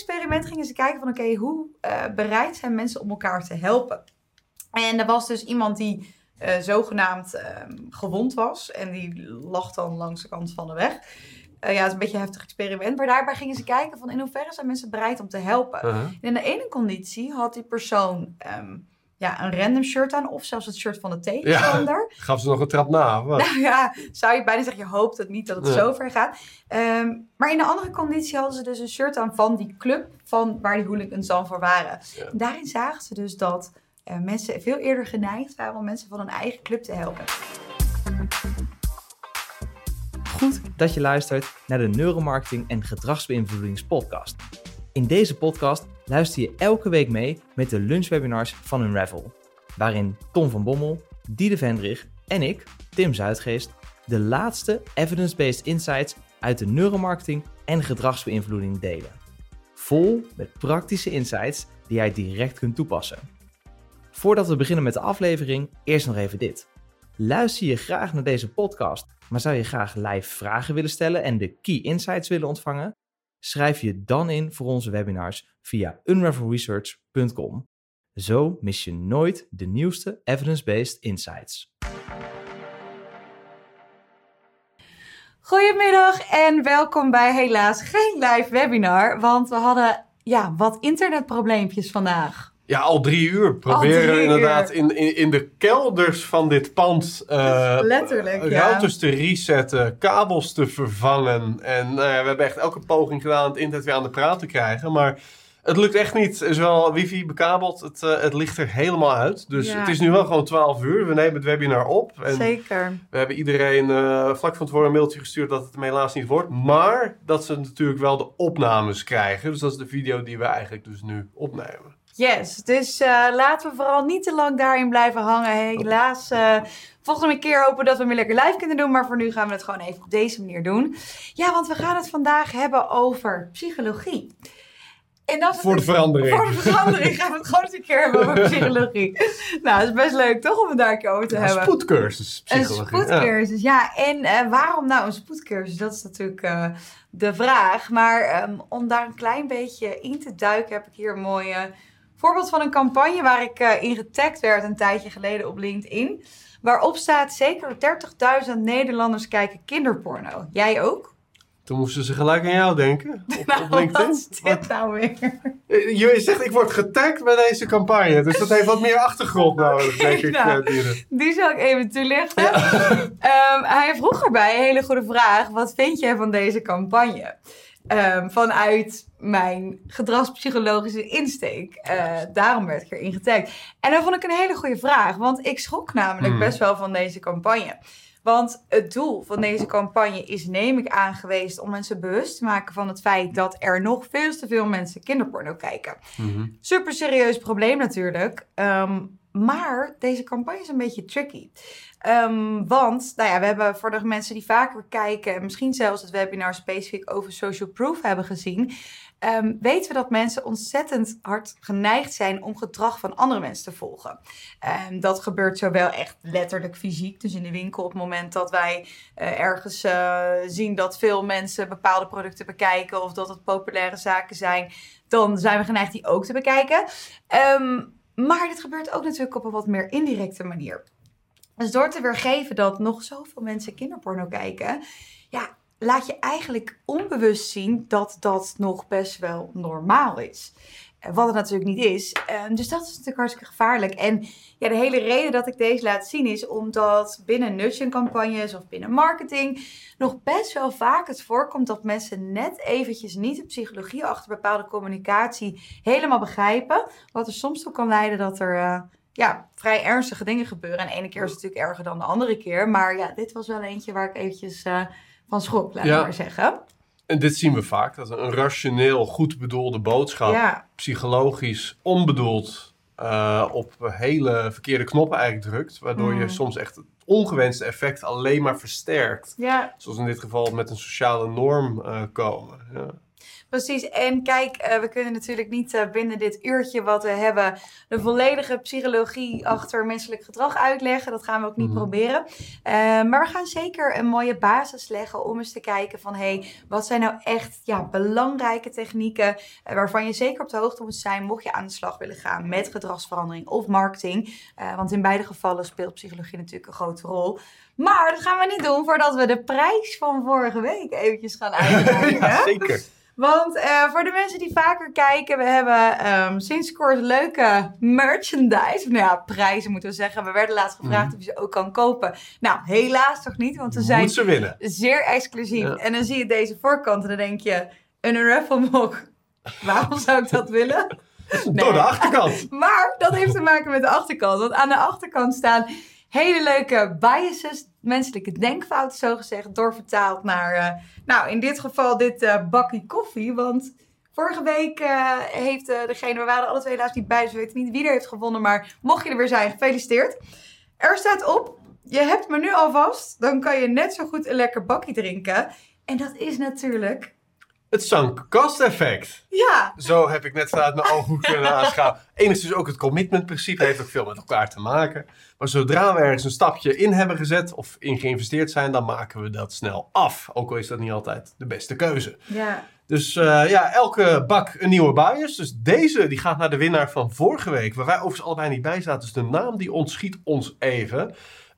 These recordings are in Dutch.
experiment gingen ze kijken van oké, hoe uh, bereid zijn mensen om elkaar te helpen? En er was dus iemand die uh, zogenaamd ehm, gewond was en die lag dan langs de kant van de weg. Uh, ja, het is een beetje een heftig experiment. Maar daarbij gingen ze kijken van in hoeverre zijn mensen bereid om te helpen. En in de ene conditie had die persoon ehm, ja, een random shirt aan of zelfs het shirt van de tegenstander. Gaf ze nog een trap na? Nou ja, zou je bijna zeggen, je hoopt het niet dat het Ja. zo ver gaat. Ehm, maar in de andere conditie hadden ze dus een shirt aan van die club van waar die hooligans dan voor waren. Ja. En daarin zagen ze dus dat eh, mensen veel eerder geneigd waren om mensen van hun eigen club te helpen. Goed dat je luistert naar de Neuromarketing en Gedragsbeïnvloedingspodcast. In deze podcast luister je elke week mee met de lunchwebinars van Unravel, waarin Tom van Bommel, Diede Vendrig en ik, Tim Zuidgeest, de laatste evidence-based insights uit de neuromarketing en gedragsbeïnvloeding delen. Vol met praktische insights die jij direct kunt toepassen. Voordat we beginnen met de aflevering, eerst nog even dit. Luister je graag naar deze podcast, maar zou je graag live vragen willen stellen en de key insights willen ontvangen? Schrijf je dan in voor onze webinars via unravelresearch.com. Zo mis je nooit de nieuwste evidence-based insights. Goedemiddag en welkom bij helaas geen live webinar, want we hadden ja, wat internetprobleempjes vandaag. Ja, al drie uur. Proberen drie uur. inderdaad in, in, in de kelders van dit pand eh, Letterlijk, ja. routers te resetten, kabels te vervangen. En nou we hebben echt elke poging gedaan het internet weer aan de praat te krijgen. Maar het lukt echt niet. Er is wel wifi bekabeld. Het, eh, het ligt er helemaal uit. Dus Ja. het is nu wel gewoon 12 uur. We nemen het webinar op. En Zeker. we hebben iedereen eh, vlak van tevoren een mailtje gestuurd dat het hem helaas niet wordt. Maar dat ze natuurlijk wel de opnames krijgen. Dus dat is de video die we eigenlijk dus nu opnemen. Yes, dus eh, laten we vooral niet te lang daarin blijven hangen. Helaas, eh, volgende keer hopen dat we weer lekker live kunnen doen. Maar voor nu gaan we het gewoon even op deze manier doen. Ja, want we gaan het vandaag hebben over psychologie. En dat is Voor de verandering. Voor de verandering gaan we het gewoon eens een keer hebben over psychologie. nou, het is best leuk toch om het daar een keer over te Een hebben. spoedcursus psychologie. Een spoedcursus, ja. En eh, waarom nou een spoedcursus? Dat is natuurlijk de vraag. Maar ehm, om daar een klein beetje in te duiken, heb ik hier een mooi eh, voorbeeld van een campagne waar ik eh, in getagd werd een tijdje geleden op LinkedIn. Waarop staat zeker 30.000 Nederlanders kijken kinderporno. Jij ook? Toen moesten ze gelijk aan jou denken. Op, op Nou, LinkedIn. wat is dit nou weer? Eh, Je zegt, ik word getagd bij deze campagne. Dus dat heeft wat meer achtergrond nodig, denk ik. Nou. eh. Die zal ik even toelichten. Ehm, hij vroeg erbij een hele goede vraag. Wat vind jij van deze campagne? Ehm, vanuit mijn gedragspsychologische insteek. Eh, daarom werd ik erin getagd. En dat vond ik een hele goede vraag. Want ik schrok namelijk Hmm. best wel van deze campagne. Want het doel van deze campagne is, neem ik aan, geweest om mensen bewust te maken van het feit dat er nog veel te veel mensen kinderporno kijken. Mhm. Super serieus probleem natuurlijk. Ehm, maar deze campagne is een beetje tricky. Ehm, want, nou ja, we hebben voor de mensen die vaker kijken, en misschien zelfs het webinar specifiek over social proof hebben gezien, ehm, weten we dat mensen ontzettend hard geneigd zijn om gedrag van andere mensen te volgen. Ehm, dat gebeurt zowel echt letterlijk fysiek, dus in de winkel op het moment dat wij eh, ergens eh, zien dat veel mensen bepaalde producten bekijken of dat het populaire zaken zijn, dan zijn we geneigd die ook te bekijken. Maar dit gebeurt ook natuurlijk op een wat meer indirecte manier. Dus door te weergeven dat nog zoveel mensen kinderporno kijken, ja, laat je eigenlijk onbewust zien dat dat nog best wel normaal is. Eh, Wat het natuurlijk niet is. Ehm, dus dat is natuurlijk hartstikke gevaarlijk. En ja, de hele reden dat ik deze laat zien is omdat binnen nudging campagnes of binnen marketing nog best wel vaak het voorkomt dat mensen net eventjes niet de psychologie achter bepaalde communicatie helemaal begrijpen. Wat er soms toe kan leiden dat er eh, ja, vrij ernstige dingen gebeuren. En de ene keer is het natuurlijk erger dan de andere keer. Maar ja, dit was wel eentje waar ik eventjes eh, van schrok, laat ik Ja. maar zeggen. En dit zien we vaak. Dat een rationeel, goed bedoelde boodschap, Ja, psychologisch onbedoeld, eh, op hele verkeerde knoppen eigenlijk drukt. Waardoor je Mm. soms echt het ongewenste effect alleen maar versterkt. ja. Zoals in dit geval met een sociale norm eh, komen. Ja. Precies. En kijk, eh, we kunnen natuurlijk niet uh, binnen dit uurtje wat we hebben de volledige psychologie achter menselijk gedrag uitleggen. Dat gaan we ook niet Mhm. proberen. Uh, maar we gaan zeker een mooie basis leggen om eens te kijken van, hé, hey, wat zijn nou echt ja, belangrijke technieken waarvan je zeker op de hoogte moet zijn mocht je aan de slag willen gaan met gedragsverandering of marketing. Want in beide gevallen speelt psychologie natuurlijk een grote rol. Maar dat gaan we niet doen voordat we de prijs van vorige week eventjes gaan uitreiken. ja, zeker. Want uh, voor de mensen die vaker kijken, we hebben um, sinds kort leuke merchandise. Nou ja, prijzen moeten we zeggen. We werden laatst gevraagd mm. of je ze ook kan kopen. Nou, helaas toch niet, want ze zijn Moet ze winnen. zeer exclusief. Ja. En dan zie je deze voorkant en dan denk je, een raffle mok. Waarom zou ik dat willen? Nee. Door de achterkant. Maar dat heeft te maken met de achterkant. Want aan de achterkant staan hele leuke biases, menselijke denkfouten zo gezegd, doorvertaald naar, uh, nou in dit geval dit uh, bakkie koffie. Want vorige week uh, heeft degene, we waren alle twee helaas niet bij, dus we weten niet wie er heeft gewonnen. Maar mocht je er weer zijn, gefeliciteerd. Er staat op, je hebt me nu alvast, dan kan je net zo goed een lekker bakkie drinken. En dat is natuurlijk het sunk cost effect. Ja. Zo heb ik net vanuit mijn ooghoek kunnen aanschouwen. Enigszins ook het commitment principe heeft ook veel met elkaar te maken. Maar zodra we ergens een stapje in hebben gezet of in geïnvesteerd zijn, dan maken we dat snel af. Ook al is dat niet altijd de beste keuze. Ja. Dus uh, ja, elke bak een nieuwe bias. Dus deze die gaat naar de winnaar van vorige week. Waar wij overigens allebei niet bij zaten. Dus de naam die ontschiet ons even.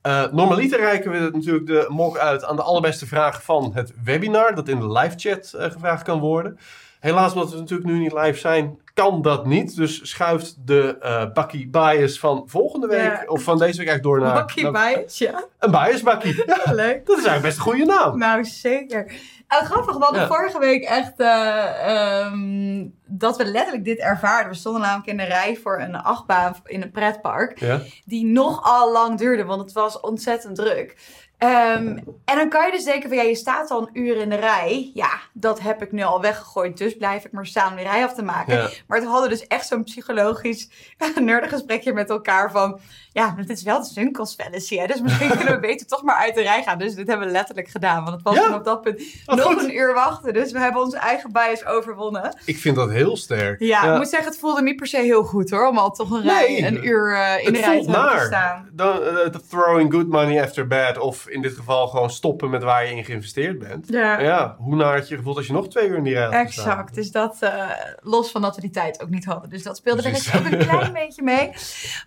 Uh, normaliter reiken we natuurlijk de mok uit aan de allerbeste vraag van het webinar, dat in de live chat uh, gevraagd kan worden. Helaas, omdat we natuurlijk nu niet live zijn, kan dat niet. Dus schuift de uh, bakkie bias van volgende week, ja. of van deze week eigenlijk door naar... Bakkie bias, ja. Een bias bakkie. Ja, leuk. Dat is eigenlijk best een goede naam. Nou, zeker. Uh, grappig, we hadden ja. vorige week echt uh, um, dat we letterlijk dit ervaarden. We stonden namelijk in de rij voor een achtbaan in een pretpark. Ja. Die nogal lang duurde, want het was ontzettend druk. Um, en dan kan je dus denken van ja, je staat al een uur in de rij. Ja, dat heb ik nu al weggegooid, dus blijf ik maar staan om die rij af te maken. Ja. Maar we hadden dus echt zo'n psychologisch nerdengesprekje met elkaar van... Ja, dit is wel de Zunkels fallacy, hè? dus misschien kunnen we beter toch maar uit de rij gaan. Dus dit hebben we letterlijk gedaan, want het was Ja. toen op dat punt Wat nog goed. een uur wachten. Dus we hebben onze eigen bias overwonnen. Ik vind dat heel sterk. Ja, ik moet zeggen, het voelde niet per se heel goed hoor, om al toch een, rij, Nee. een uur eh, in de rij te staan. Dan, the throwing good money after bad. Of in dit geval gewoon stoppen met waar je in geïnvesteerd bent. Ja. Ja, hoe naar had je gevoeld als je nog twee uur in die rij had? Exact, dus dat eh, los van dat we die tijd ook niet hadden. Dus dat speelde er ook een klein beetje mee.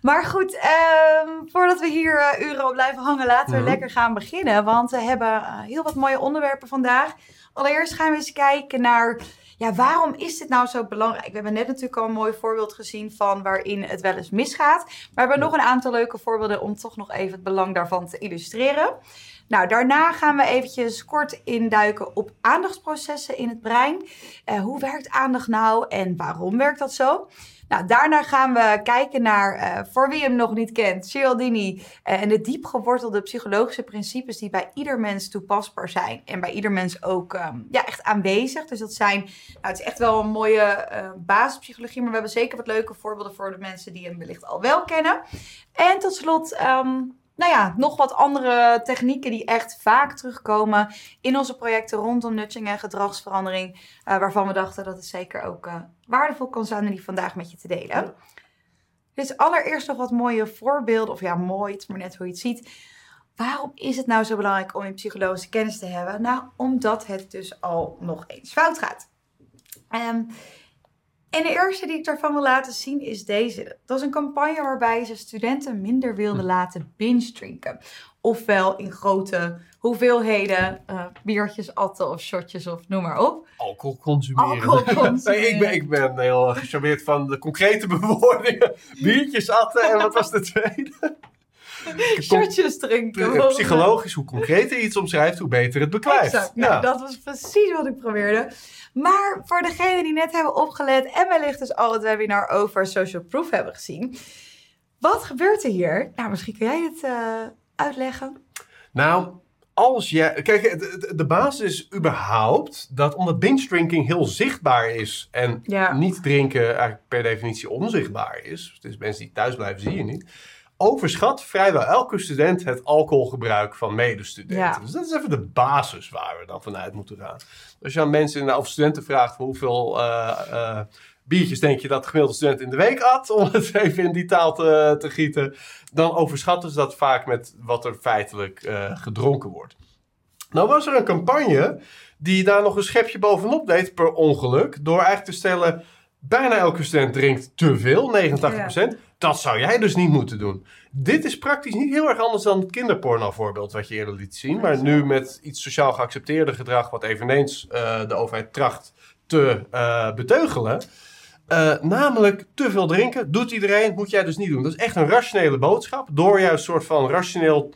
Maar goed, ehm, voordat we hier eh, uren op blijven hangen, laten we Mhm. lekker gaan beginnen. Want we hebben eh, heel wat mooie onderwerpen vandaag. Allereerst gaan we eens kijken naar, ja, waarom is dit nou zo belangrijk? We hebben net natuurlijk al een mooi voorbeeld gezien van waarin het wel eens misgaat. Maar we hebben nog een aantal leuke voorbeelden om toch nog even het belang daarvan te illustreren. Nou, daarna gaan we eventjes kort induiken op aandachtsprocessen in het brein. Eh, hoe werkt aandacht nou en waarom werkt dat zo? Nou, daarna gaan we kijken naar, eh, voor wie hem nog niet kent, Cialdini eh, en de diep gewortelde psychologische principes die bij ieder mens toepasbaar zijn. En bij ieder mens ook ehm, ja, echt aanwezig. Dus dat zijn, nou, het is echt wel een mooie eh, basispsychologie, maar we hebben zeker wat leuke voorbeelden voor de mensen die hem wellicht al wel kennen. En tot slot, ehm, nou ja, nog wat andere technieken die echt vaak terugkomen in onze projecten rondom nudging en gedragsverandering. eh, waarvan we dachten dat het zeker ook eh, waardevol kan zijn om die vandaag met je te delen. Dus allereerst nog wat mooie voorbeelden, of ja, mooi, het is maar net hoe je het ziet. Waarom is het nou zo belangrijk om je psychologische kennis te hebben? Nou, omdat het dus al nog eens fout gaat. Ehm, en de eerste die ik daarvan wil laten zien is deze. Dat is een campagne waarbij ze studenten minder wilden laten binge drinken. Ofwel in grote hoeveelheden eh, biertjes atten of shotjes of noem maar op. Alcohol consumeren. Alcohol consumeren. Nee, ik, ben, ik ben heel gecharmeerd van de concrete bewoordingen. Biertjes atten en wat was de tweede? Shotjes drinken. Psychologisch, hoe concreter iets omschrijft, hoe beter het beklijft. Exact. Nou, Ja. dat was precies wat ik probeerde. Maar voor degenen die net hebben opgelet en wellicht dus al het webinar over social proof hebben gezien. Wat gebeurt er hier? Nou, misschien kun jij het eh, uitleggen. Nou, als jij... Kijk, de, de- de basis is überhaupt dat omdat binge drinking heel zichtbaar is en Ja. niet drinken eigenlijk per definitie onzichtbaar is. Dus mensen die thuis blijven zie je niet. Overschat vrijwel elke student het alcoholgebruik van medestudenten. Ja. Dus dat is even de basis waar we dan vanuit moeten gaan. Als je aan mensen of studenten vraagt hoeveel eh, biertjes denk je dat de gemiddelde student in de week at, om het even in die taal te, te gieten, dan overschatten ze dat vaak met wat er feitelijk eh, gedronken wordt. Nou was er een campagne die daar nog een schepje bovenop deed per ongeluk, door eigenlijk te stellen, bijna elke student drinkt te veel, 89%. Dat zou jij dus niet moeten doen. Dit is praktisch niet heel erg anders dan het kinderporno voorbeeld wat je eerder liet zien. Maar nu met iets sociaal geaccepteerde gedrag wat eveneens eh, de overheid tracht te eh, beteugelen. Eh, namelijk te veel drinken, doet iedereen, moet jij dus niet doen. Dat is echt een rationele boodschap. Door juist soort van rationeel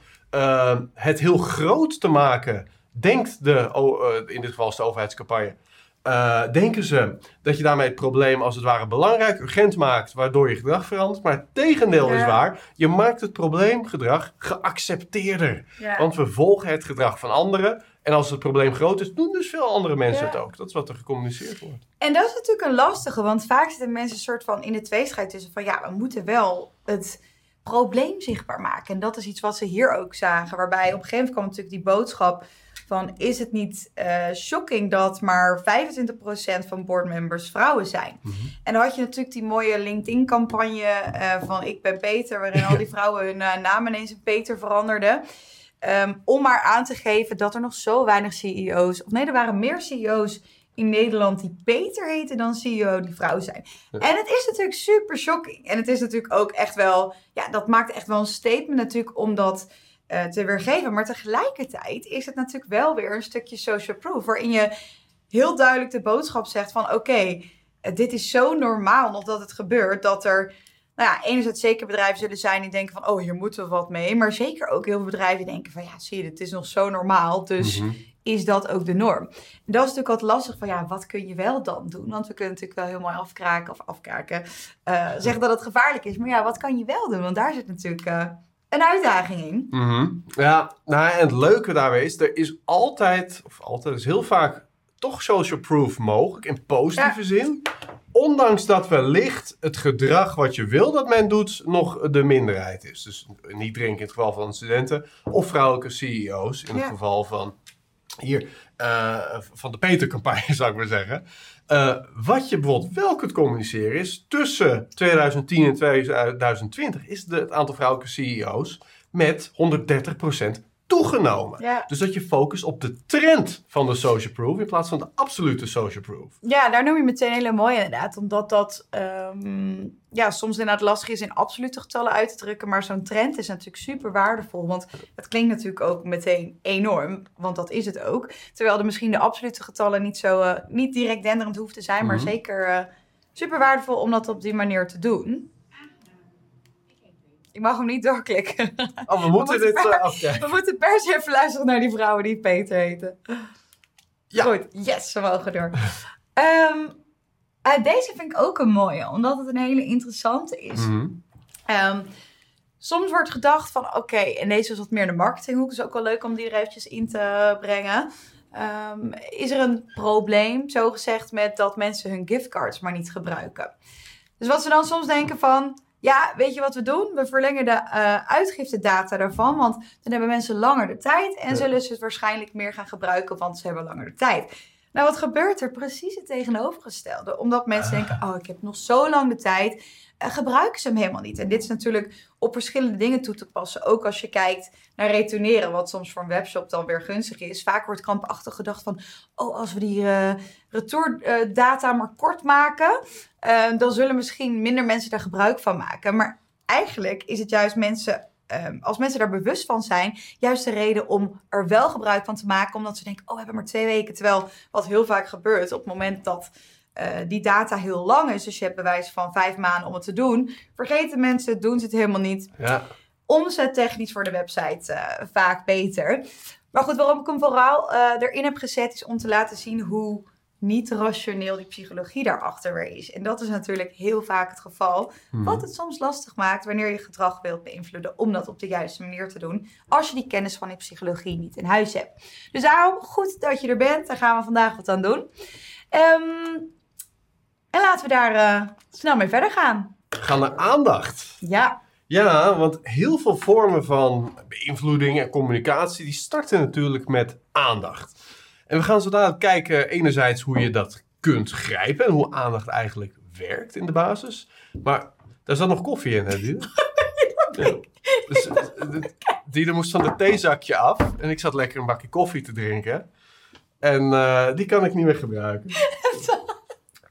het heel groot te maken, denkt de, in dit geval is de overheidscampagne, eh, denken ze dat je daarmee het probleem als het ware belangrijk, urgent maakt, waardoor je gedrag verandert. Maar het tegendeel is waar, je maakt het probleemgedrag geaccepteerder. Ja. Want we volgen het gedrag van anderen. En als het probleem groot is, doen dus veel andere mensen Ja. het ook. Dat is wat er gecommuniceerd wordt. En dat is natuurlijk een lastige, want vaak zitten mensen een soort van in de tweestrijd tussen van ja, we moeten wel het probleem zichtbaar maken. En dat is iets wat ze hier ook zagen, waarbij op een gegeven moment kwam natuurlijk die boodschap van is het niet eh, shocking dat maar 25% van boardmembers vrouwen zijn? En dan had je natuurlijk die mooie LinkedIn-campagne eh, van ik ben Peter, waarin al die vrouwen hun eh, naam ineens in Peter veranderden. Ehm, om maar aan te geven dat er nog zo weinig CEO's, of nee, er waren meer CEO's in Nederland die Peter heten dan CEO die vrouw zijn. Ja. En het is natuurlijk super shocking. En het is natuurlijk ook echt wel, ja, dat maakt echt wel een statement natuurlijk om eh, te weergeven. Maar tegelijkertijd is het natuurlijk wel weer een stukje social proof, waarin je heel duidelijk de boodschap zegt van oké, eh, dit is zo normaal nog dat het gebeurt, dat er nou ja, enerzijds zeker bedrijven zullen zijn die denken van, oh, hier moeten we wat mee. Maar zeker ook heel veel bedrijven die denken van, ja, zie je, het is nog zo normaal. Dus Mhm. is dat ook de norm? En dat is natuurlijk altijd lastig van, ja, wat kun je wel dan doen? Want we kunnen natuurlijk wel heel mooi afkraken of afkraken. eh, zeggen dat het gevaarlijk is. Maar ja, wat kan je wel doen? Want daar zit natuurlijk een uitdaging in. Mhm. Ja, nou, en het leuke daarbij is, er is altijd, of altijd, is heel vaak toch social proof mogelijk in positieve zin. Ondanks dat wellicht het gedrag wat je wil dat men doet, nog de minderheid is. Dus niet drinken in het geval van studenten of vrouwelijke CEO's. In het Ja. geval van hier, eh, van de Peter-campagne zou ik maar zeggen. Eh, wat je bijvoorbeeld wel kunt communiceren is, tussen 2010 en 2020 is de, het aantal vrouwelijke CEO's met 130% toegenomen. Ja. Dus dat je focust op de trend van de social proof in plaats van de absolute social proof. Ja, daar noem je meteen hele mooi inderdaad. Omdat dat ehm, ja, soms inderdaad lastig is in absolute getallen uit te drukken. Maar zo'n trend is natuurlijk super waardevol. Want het klinkt natuurlijk ook meteen enorm. Want dat is het ook. Terwijl er misschien de absolute getallen niet, zo, eh, niet direct denderend hoeft te zijn. Maar Mhm. zeker eh, super waardevol om dat op die manier te doen. Ik mag hem niet doorklikken. Oh, we moeten dit eh, afkijken. We moeten per se even luisteren naar die vrouwen die Peter heten. Ja. Goed, yes, we mogen door. Ehm, eh, deze vind ik ook een mooie, omdat het een hele interessante is. Mhm. Ehm, soms wordt gedacht van, oké, en deze is wat meer de marketinghoek, is ook wel leuk om die er eventjes in te brengen. Ehm, is er een probleem, zo gezegd, met dat mensen hun giftcards maar niet gebruiken? Dus wat ze dan soms denken van, ja, weet je wat we doen? We verlengen de eh uitgiftedata daarvan, want dan hebben mensen langer de tijd en Ja. zullen ze het waarschijnlijk meer gaan gebruiken, want ze hebben langer de tijd. Nou, wat gebeurt er? Precies het tegenovergestelde. Omdat mensen denken, oh, ik heb nog zo lang de tijd, eh, gebruiken ze hem helemaal niet. En dit is natuurlijk op verschillende dingen toe te passen. Ook als je kijkt naar retourneren, wat soms voor een webshop dan weer gunstig is. Vaak wordt krampachtig gedacht van, oh, als we die eh retourdata maar kort maken, eh, dan zullen misschien minder mensen daar gebruik van maken. Maar eigenlijk is het juist mensen, ehm, als mensen daar bewust van zijn, juist de reden om er wel gebruik van te maken. Omdat ze denken, oh, we hebben maar twee weken. Terwijl wat heel vaak gebeurt op het moment dat eh, die data heel lang is, dus je hebt bewijs van vijf maanden om het te doen, vergeten mensen, het, doen ze het helemaal niet Ja. omzettechnisch voor de website eh, vaak beter. Maar goed, waarom ik hem vooral eh, erin heb gezet is om te laten zien hoe niet rationeel die psychologie daarachter weer is. En dat is natuurlijk heel vaak het geval. Mhm. Wat het soms lastig maakt wanneer je gedrag wilt beïnvloeden om dat op de juiste manier te doen. Als je die kennis van die psychologie niet in huis hebt. Dus daarom goed dat je er bent. Daar gaan we vandaag wat aan doen. Ehm, en laten we daar eh, snel mee verder gaan. We gaan naar aandacht. Ja, Ja, want heel veel vormen van beïnvloeding en communicatie, die starten natuurlijk met aandacht. En we gaan zo dadelijk kijken enerzijds hoe je dat kunt grijpen en hoe aandacht eigenlijk werkt in de basis. Maar daar zat nog koffie in, hè, Diede? Ja. Dus, eh, moest van het theezakje af en ik zat lekker een bakje koffie te drinken. En eh, die kan ik niet meer gebruiken.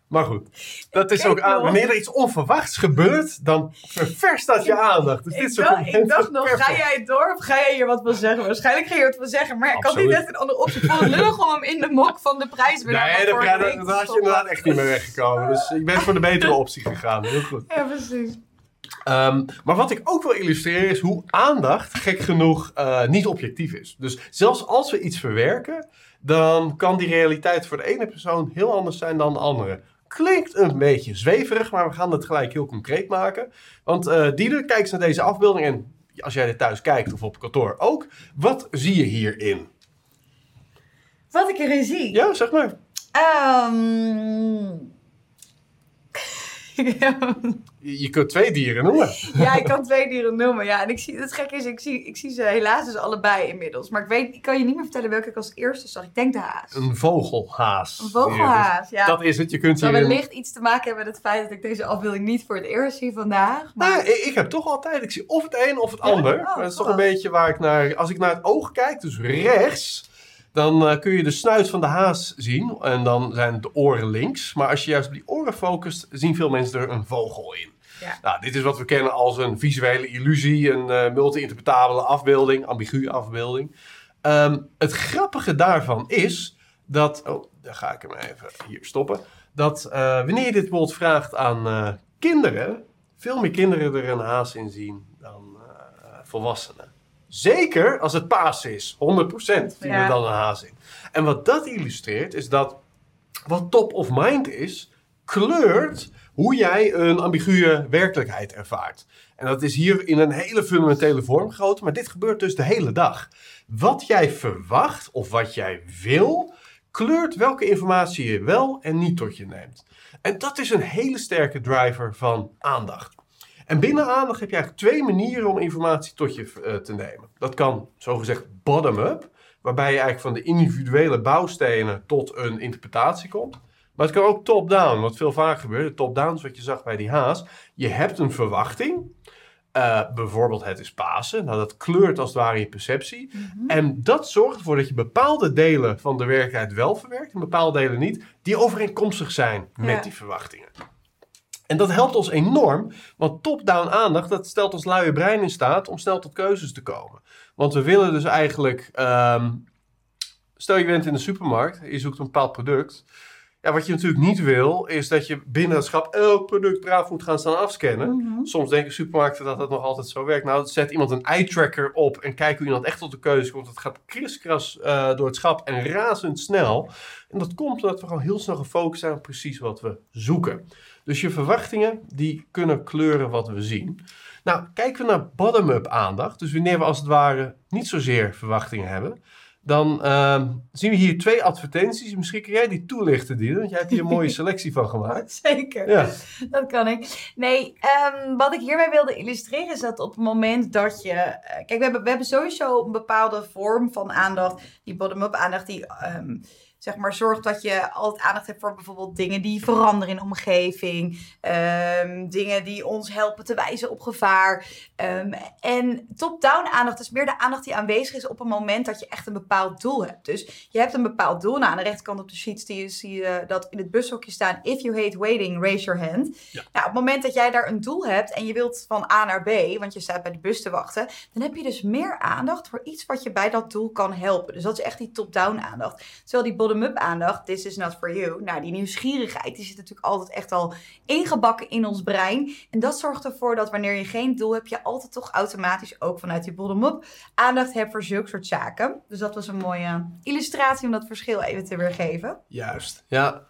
Maar goed, dat is ook aan. Wanneer er iets onverwachts gebeurt, dan ververst dat je aandacht. Dus Ik dacht, momenten ik dacht nog, ga jij door of ga jij hier wat van zeggen? Waarschijnlijk ga je wat van zeggen, maar ik had niet echt een andere optie. Ik het lullig om hem in de mok van de prijs weer Nee, daar, daar, daar, daar had je inderdaad echt niet mee weggekomen. Dus ik ben voor de betere optie gegaan. Heel goed. Ja, precies. Ehm, maar wat ik ook wil illustreren is hoe aandacht, gek genoeg, eh, niet objectief is. Dus zelfs als we iets verwerken, dan kan die realiteit voor de ene persoon heel anders zijn dan de andere. Klinkt een beetje zweverig, maar we gaan het gelijk heel concreet maken. Want eh Dieder, kijk eens naar deze afbeelding en als jij er thuis kijkt of op kantoor ook, wat zie je hierin? Wat ik erin zie. Ja, zeg maar. Ehm, Je, je kunt twee dieren noemen. ja, ik kan twee dieren noemen. Ja, en ik zie, het gekke is, ik zie, ik zie ze helaas dus allebei inmiddels. Maar ik weet, ik kan je niet meer vertellen welke ik als eerste zag. Ik denk de haas. Een vogelhaas. Een vogelhaas, ja. Dat is het. Je kunt hier. wellicht iets te maken hebben met het feit dat ik deze afbeelding niet voor het eerst zie vandaag. Maar Nou, ik, ik heb toch altijd, ik zie of het een of het Ja? ander. Oh, dat is toch cool. een beetje waar ik naar, als ik naar het oog kijk, dus rechts, dan eh, kun je de snuit van de haas zien. En dan zijn de oren links. Maar als je juist op die oren focust, zien veel mensen er een vogel in. Ja. Nou, dit is wat we kennen als een visuele illusie, een eh, multi-interpretabele afbeelding, ambiguë afbeelding. Ehm, het grappige daarvan is dat, oh, daar ga ik hem even hier stoppen. Dat eh, wanneer je dit bijvoorbeeld vraagt aan kinderen, veel meer kinderen er een haas in zien dan volwassenen. Zeker als het paas is, 100% zien Ja. er dan een haas in. En wat dat illustreert is dat wat top of mind is, kleurt hoe jij een ambiguë werkelijkheid ervaart. En dat is hier in een hele fundamentele vorm gegoten, maar dit gebeurt dus de hele dag. Wat jij verwacht of wat jij wil, kleurt welke informatie je wel en niet tot je neemt. En dat is een hele sterke driver van aandacht. En binnen aandacht heb je eigenlijk twee manieren om informatie tot je eh, te nemen. Dat kan zogezegd bottom-up, waarbij je eigenlijk van de individuele bouwstenen tot een interpretatie komt. Maar het kan ook top-down, wat veel vaker gebeurt. Top-down is wat je zag bij die haas. Je hebt een verwachting. Eh, bijvoorbeeld het is Pasen. Nou, dat kleurt als het ware je perceptie. En dat zorgt ervoor dat je bepaalde delen van de werkelijkheid wel verwerkt en bepaalde delen niet, die overeenkomstig zijn met Ja. die verwachtingen. En dat helpt ons enorm, want top-down aandacht, dat stelt ons luie brein in staat om snel tot keuzes te komen. Want we willen dus eigenlijk, ehm, stel je bent in de supermarkt, je zoekt een bepaald product. Ja, wat je natuurlijk niet wil, is dat je binnen het schap elk product braaf moet gaan staan afscannen. Mhm. Soms denken supermarkten dat dat nog altijd zo werkt. Nou, zet iemand een eye-tracker op en kijk hoe iemand echt tot de keuze komt. Het gaat kriskras eh, door het schap en razendsnel. En dat komt omdat we gewoon heel snel gefocust zijn op precies wat we zoeken. Dus je verwachtingen, die kunnen kleuren wat we zien. Nou, kijken we naar bottom-up aandacht. Dus wanneer we als het ware niet zozeer verwachtingen hebben. Dan ehm, zien we hier twee advertenties. Misschien kun jij die toelichten, Diede. Want jij hebt hier een mooie selectie van gemaakt. Zeker. Ja. Dat kan ik. Nee, ehm, wat ik hiermee wilde illustreren is dat op het moment dat je. eh, kijk, we hebben, we hebben sowieso een bepaalde vorm van aandacht. Die bottom-up aandacht, die ehm, zeg maar zorgt dat je altijd aandacht hebt voor bijvoorbeeld dingen die veranderen in de omgeving. ehm, dingen die ons helpen te wijzen op gevaar. Ehm, en top-down aandacht is meer de aandacht die aanwezig is op een moment dat je echt een bepaald doel hebt. Dus je hebt een bepaald doel. Nou, aan de rechterkant op de sheet zie je, zie je dat in het bushokje staan. If you hate waiting, raise your hand. Nou, op het moment dat jij daar een doel hebt en je wilt van A naar B, want je staat bij de bus te wachten, dan heb je dus meer aandacht voor iets wat je bij dat doel kan helpen. Dus dat is echt die top-down aandacht. Terwijl die bottom-up aandacht, this is not for you, nou, die nieuwsgierigheid, die zit natuurlijk altijd echt al ingebakken in ons brein. En dat zorgt ervoor dat wanneer je geen doel hebt, je altijd toch automatisch ook vanuit die bottom-up aandacht hebt voor zulke soort zaken. Dus dat was een mooie illustratie om dat verschil even te weergeven. Juist, ja.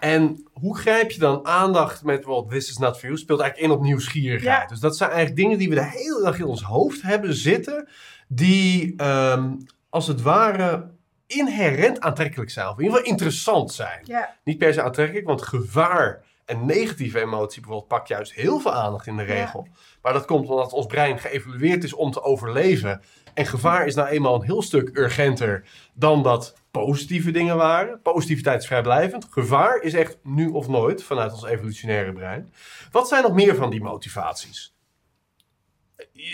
En hoe grijp je dan aandacht met bijvoorbeeld This is not for you? Speelt eigenlijk in op nieuwsgierigheid. Ja. Dus dat zijn eigenlijk dingen die we de hele dag in ons hoofd hebben zitten. Die ehm, als het ware inherent aantrekkelijk zijn. Of in ieder geval interessant zijn. Ja. Niet per se aantrekkelijk, want gevaar En negatieve emotie bijvoorbeeld pakt juist heel veel aandacht in de regel. Maar dat komt omdat ons brein geëvalueerd is om te overleven. En gevaar is nou eenmaal een heel stuk urgenter dan dat positieve dingen waren. Positiviteit is vrijblijvend. Gevaar is echt nu of nooit vanuit ons evolutionaire brein. Wat zijn nog meer van die motivaties?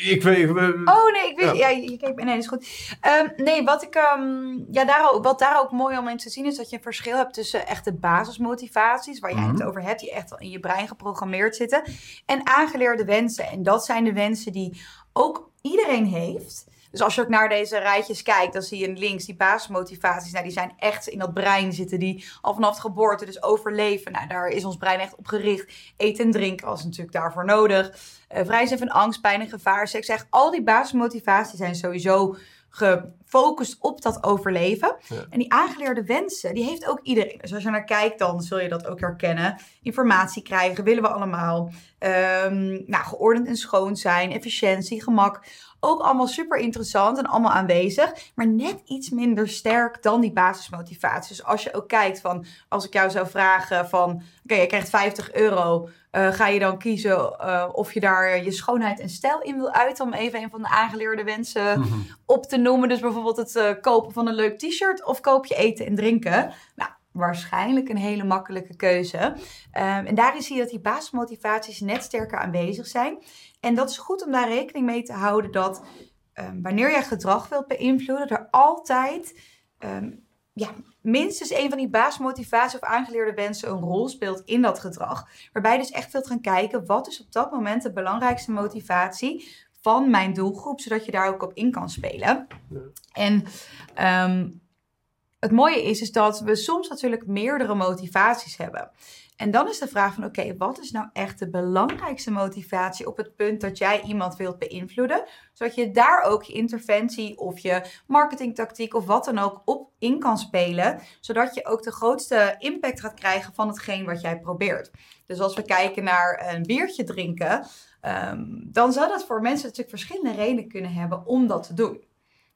Ik weet. Oh nee, ik weet. Ja, ja je keek. Nee, dat is goed. Ehm, nee, wat ik. ehm, ja, daar, ook- wat daar ook mooi om in te zien is dat je een verschil hebt tussen echte basismotivaties, waar jij Mhm. het over hebt, die echt al in je brein geprogrammeerd zitten, en aangeleerde wensen. En dat zijn de wensen die ook iedereen heeft. Dus als je ook naar deze rijtjes kijkt, dan zie je links die basismotivaties. Nou, die zijn echt in dat brein zitten, die al vanaf de geboorte, dus overleven. Nou, daar is ons brein echt op gericht. Eten en drinken was natuurlijk daarvoor nodig. Eh, vrij zijn van angst, pijn en gevaar. Seks, zeg, al die basismotivaties zijn sowieso gefocust op dat overleven. Ja. En die aangeleerde wensen, die heeft ook iedereen. Dus als je naar kijkt, dan zul je dat ook herkennen. Informatie krijgen, willen we allemaal. Ehm, nou, geordend en schoon zijn, efficiëntie, gemak. Ook allemaal super interessant en allemaal aanwezig. Maar net iets minder sterk dan die basismotivaties. Dus als je ook kijkt van, als ik jou zou vragen van... Oké, je krijgt 50 euro. Eh, ga je dan kiezen eh, of je daar je schoonheid en stijl in wil uiten? Om even een van de aangeleerde wensen Mhm. op te noemen. Dus bijvoorbeeld het eh, kopen van een leuk t-shirt of koop je eten en drinken. Nou, waarschijnlijk een hele makkelijke keuze. Ehm, en daarin zie je dat die basismotivaties net sterker aanwezig zijn. En dat is goed om daar rekening mee te houden dat ehm, wanneer jij gedrag wilt beïnvloeden, er altijd ehm, ja, minstens een van die basismotivaties of aangeleerde wensen een rol speelt in dat gedrag. Waarbij je dus echt wilt gaan kijken wat is op dat moment de belangrijkste motivatie van mijn doelgroep, zodat je daar ook op in kan spelen. Ja. En het mooie is, is dat we soms natuurlijk meerdere motivaties hebben. En dan is de vraag van, oké, wat is nou echt de belangrijkste motivatie op het punt dat jij iemand wilt beïnvloeden? Zodat je daar ook je interventie of je marketingtactiek of wat dan ook op in kan spelen. Zodat je ook de grootste impact gaat krijgen van hetgeen wat jij probeert. Dus als we kijken naar een biertje drinken, ehm, dan zou dat voor mensen natuurlijk verschillende redenen kunnen hebben om dat te doen.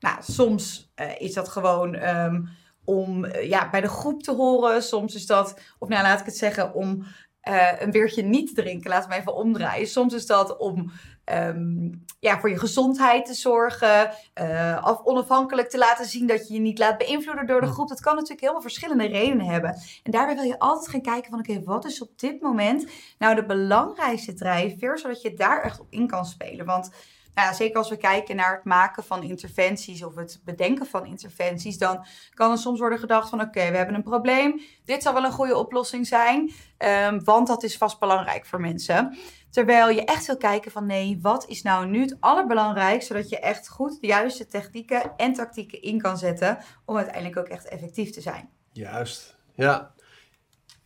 Nou, soms eh, is dat gewoon ehm, om eh, ja, bij de groep te horen. Soms is dat, of nou laat ik het zeggen, om eh, een biertje niet te drinken. Laten we even omdraaien. Soms is dat om ehm, ja, voor je gezondheid te zorgen. eh, of onafhankelijk te laten zien dat je je niet laat beïnvloeden door de groep. Dat kan natuurlijk helemaal verschillende redenen hebben. En daarbij wil je altijd gaan kijken van oké, wat is op dit moment nou de belangrijkste drijfveer, zodat je daar echt op in kan spelen. Want nou ja, zeker als we kijken naar het maken van interventies of het bedenken van interventies, dan kan er soms worden gedacht van oké, we hebben een probleem. Dit zou wel een goede oplossing zijn, ehm, want dat is vast belangrijk voor mensen. Terwijl je echt wil kijken van nee, wat is nou nu het allerbelangrijkste, zodat je echt goed de juiste technieken en tactieken in kan zetten om uiteindelijk ook echt effectief te zijn. Juist, ja.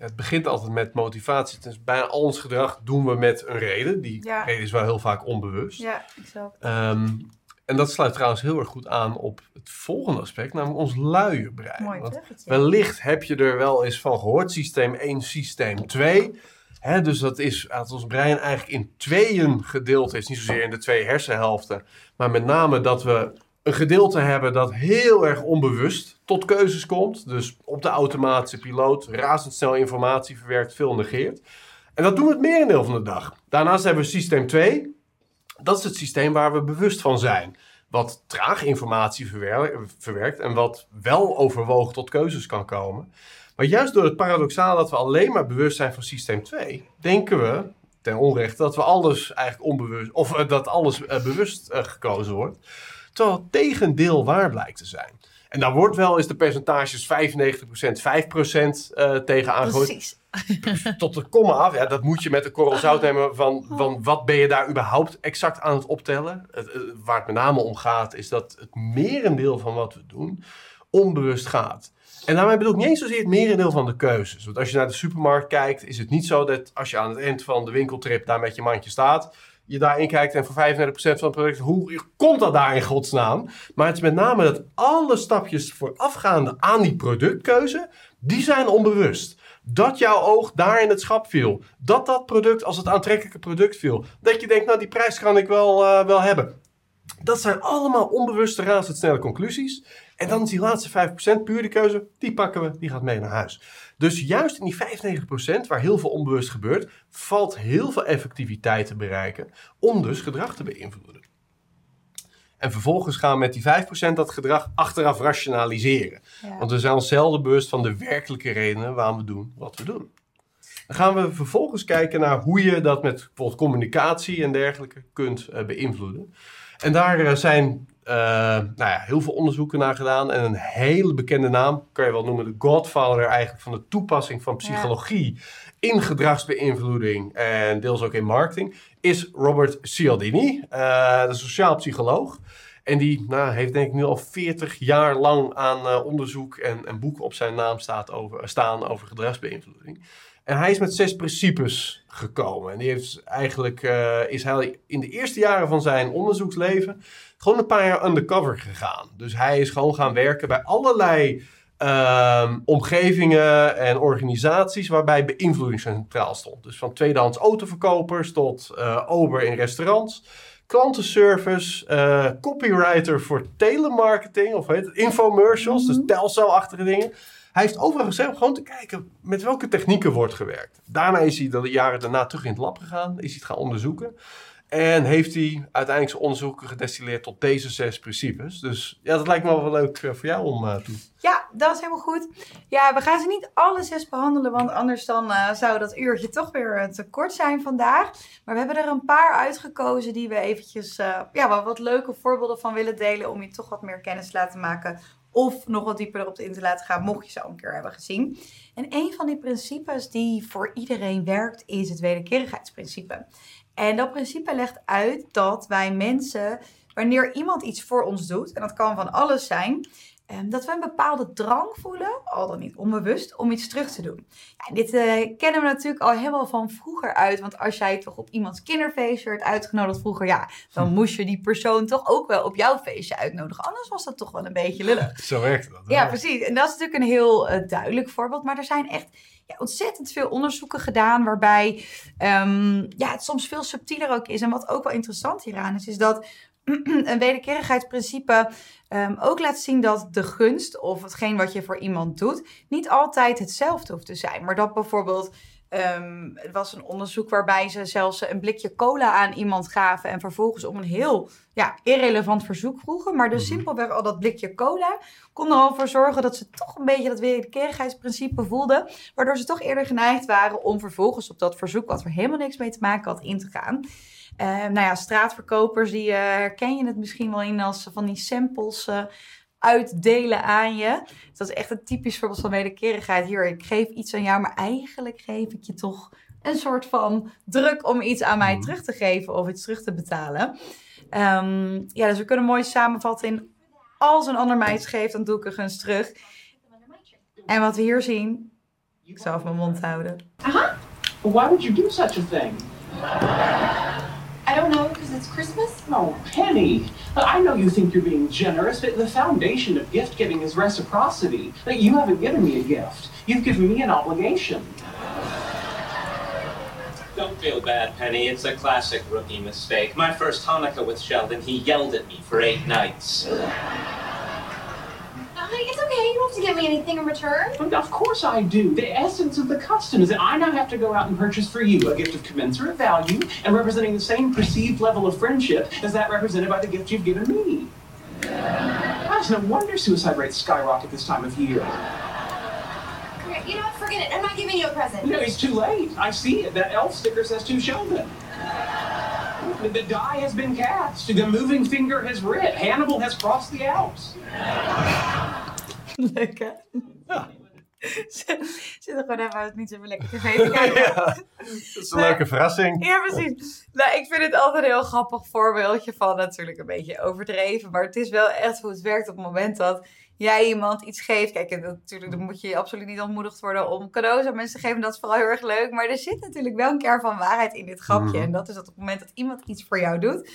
Het begint altijd met motivatie. Dus bijna al ons gedrag doen we met een reden. Die Ja. reden is wel heel vaak onbewust. Ja, exact. Ehm, en dat sluit trouwens heel erg goed aan op het volgende aspect, namelijk ons luie brein. Mooi Want wellicht heb je er wel eens van gehoord, systeem 1, systeem 2. Hè, dus dat is dat ons brein eigenlijk in tweeën gedeeld is. Niet zozeer in de twee hersenhelften, maar met name dat we een gedeelte hebben dat heel erg onbewust tot keuzes komt. Dus op de automatische piloot razendsnel informatie verwerkt, veel negeert. En dat doen we het merendeel van de dag. Daarnaast hebben we systeem 2. Dat is het systeem waar we bewust van zijn. Wat traag informatie verwer- verwerkt en wat wel overwogen tot keuzes kan komen. Maar juist door het paradoxaal dat we alleen maar bewust zijn van systeem 2, denken we ten onrechte dat we alles eigenlijk onbewust, of eh, dat alles eh, bewust eh, gekozen wordt. Terwijl het tegendeel waar blijkt te zijn. En daar wordt wel eens de percentages 95%, 5% eh tegen aangegooid Precies. tot de komma af. Ja, dat moet je met een korrel zout nemen van, van wat ben je daar überhaupt exact aan het optellen. Het, eh, waar het met name om gaat is dat het merendeel van wat we doen onbewust gaat. En daarmee bedoel ik niet eens zozeer het merendeel van de keuzes. Want als je naar de supermarkt kijkt, is het niet zo dat als je aan het eind van de winkeltrip daar met je mandje staat, je daarin kijkt en voor 35% van het product, hoe komt dat daar in godsnaam? Maar het is met name dat alle stapjes voorafgaande aan die productkeuze, die zijn onbewust. Dat jouw oog daar in het schap viel. Dat dat product als het aantrekkelijke product viel. Dat je denkt, nou die prijs kan ik wel, eh, wel hebben. Dat zijn allemaal onbewuste razendsnelle conclusies. En dan is die laatste 5% puur de keuze, die pakken we, die gaat mee naar huis. Dus juist in die 95% waar heel veel onbewust gebeurt, valt heel veel effectiviteit te bereiken om dus gedrag te beïnvloeden. En vervolgens gaan we met die 5% dat gedrag achteraf rationaliseren. Ja. Want we zijn ons zelden bewust van de werkelijke redenen waarom we doen wat we doen. Dan gaan we vervolgens kijken naar hoe je dat met bijvoorbeeld communicatie en dergelijke kunt eh, beïnvloeden. En daar eh, zijn eh, nou ja, heel veel onderzoeken naar gedaan. En een hele bekende naam, kan je wel noemen, de godfather eigenlijk van de toepassing van psychologie in gedragsbeïnvloeding en deels ook in marketing, is Robert Cialdini, eh, de sociaal psycholoog. En die nou, heeft denk ik nu al 40 jaar lang aan eh, onderzoek en, en boeken op zijn naam staat over, staan over gedragsbeïnvloeding. En hij is met zes principes gekomen. En die heeft eigenlijk, is hij in de eerste jaren van zijn onderzoeksleven gewoon een paar jaar undercover gegaan. Dus hij is gewoon gaan werken bij allerlei ehm, omgevingen en organisaties waarbij beïnvloeding centraal stond. Dus van tweedehands autoverkopers tot eh ober in restaurants klantenservice, eh, copywriter voor telemarketing, of heet het, infomercials, dus telcel-achtige dingen. Hij heeft overal gezegd om gewoon te kijken met welke technieken wordt gewerkt. Daarna is hij de jaren daarna terug in het lab gegaan, is hij het gaan onderzoeken. En heeft hij uiteindelijk zijn onderzoeken gedestilleerd tot deze zes principes. Dus ja, dat lijkt me wel leuk eh, voor jou om uh, te doen. Ja, dat is helemaal goed. Ja, we gaan ze niet alle zes behandelen, want anders dan eh, zou dat uurtje toch weer eh, te kort zijn vandaag. Maar we hebben er een paar uitgekozen die we eventjes eh, ja, wat, wat leuke voorbeelden van willen delen om je toch wat meer kennis te laten maken. Of nog wat dieper erop in te laten gaan, mocht je ze al een keer hebben gezien. En een van die principes die voor iedereen werkt, is het wederkerigheidsprincipe. En dat principe legt uit dat wij mensen, wanneer iemand iets voor ons doet, en dat kan van alles zijn, Ehm, dat we een bepaalde drang voelen, al dan niet onbewust, om iets terug te doen. Ja, dit eh, kennen we natuurlijk al helemaal van vroeger uit. Want als jij toch op iemands kinderfeestje werd uitgenodigd vroeger, ja, dan moest je die persoon toch ook wel op jouw feestje uitnodigen. Anders was dat toch wel een beetje lullig. Zo werkt dat. Ja, precies. En dat is natuurlijk een heel eh, duidelijk voorbeeld. Maar er zijn echt ontzettend veel onderzoeken gedaan waarbij ehm, ja, het soms veel subtieler ook is. En wat ook wel interessant hieraan is, is dat een wederkerigheidsprincipe um, ook laat zien dat de gunst of hetgeen wat je voor iemand doet niet altijd hetzelfde hoeft te zijn. Maar dat bijvoorbeeld, um, het was een onderzoek waarbij ze zelfs een blikje cola aan iemand gaven en vervolgens om een heel ja, irrelevant verzoek vroegen. Maar dus simpelweg al dat blikje cola kon er al voor zorgen dat ze toch een beetje dat wederkerigheidsprincipe voelden. Waardoor ze toch eerder geneigd waren om vervolgens op dat verzoek, wat er helemaal niks mee te maken had, in te gaan. Uh, nou ja, straatverkopers, die uh, herken je het misschien wel in als van die samples uh, uitdelen aan je. Dus dat is echt een typisch voorbeeld van wederkerigheid. Hier, ik geef iets aan jou, maar eigenlijk geef ik je toch een soort van druk om iets aan mij terug te geven of iets terug te betalen. Um, ja, dus we kunnen mooi samenvatten in als een ander mij iets geeft, dan doe ik er gunst terug. En wat we hier zien, ik zal even mijn mond houden. Uh-huh. Why would you do such a thing? I don't know, because it's Christmas? Oh, Penny. I know you think you're being generous, but the foundation of gift giving is reciprocity. You haven't given me a gift. You've given me an obligation. Don't feel bad, Penny. It's a classic rookie mistake. My first Hanukkah with Sheldon, he yelled at me for eight nights. It's okay, you don't have to give me anything in return. Of course I do. The essence of the custom is that I now have to go out and purchase for you a gift of commensurate value and representing the same perceived level of friendship as that represented by the gift you've given me. Gosh, no wonder suicide rates skyrocket this time of year. You know what? Forget it. I'm not giving you a present. No, it's too late. I see it. That elf sticker says to Sheldon. The, the die has been cast. The moving finger has writ. Hannibal has crossed the Alps. Leuk hè? Ja. Zit er gewoon even niet zo lekker tv te kijken. ja, dat is een leuke verrassing. Ja, precies. Nou, ik vind het altijd een heel grappig voorbeeldje van natuurlijk een beetje overdreven. Maar het is wel echt hoe het werkt op het moment dat jij iemand iets geeft. Kijk, en natuurlijk dan moet je absoluut niet ontmoedigd worden om cadeaus aan mensen te geven. Dat is vooral heel erg leuk. Maar er zit natuurlijk wel een keer van waarheid in dit grapje. Mhm. En dat is dat op het moment dat iemand iets voor jou doet...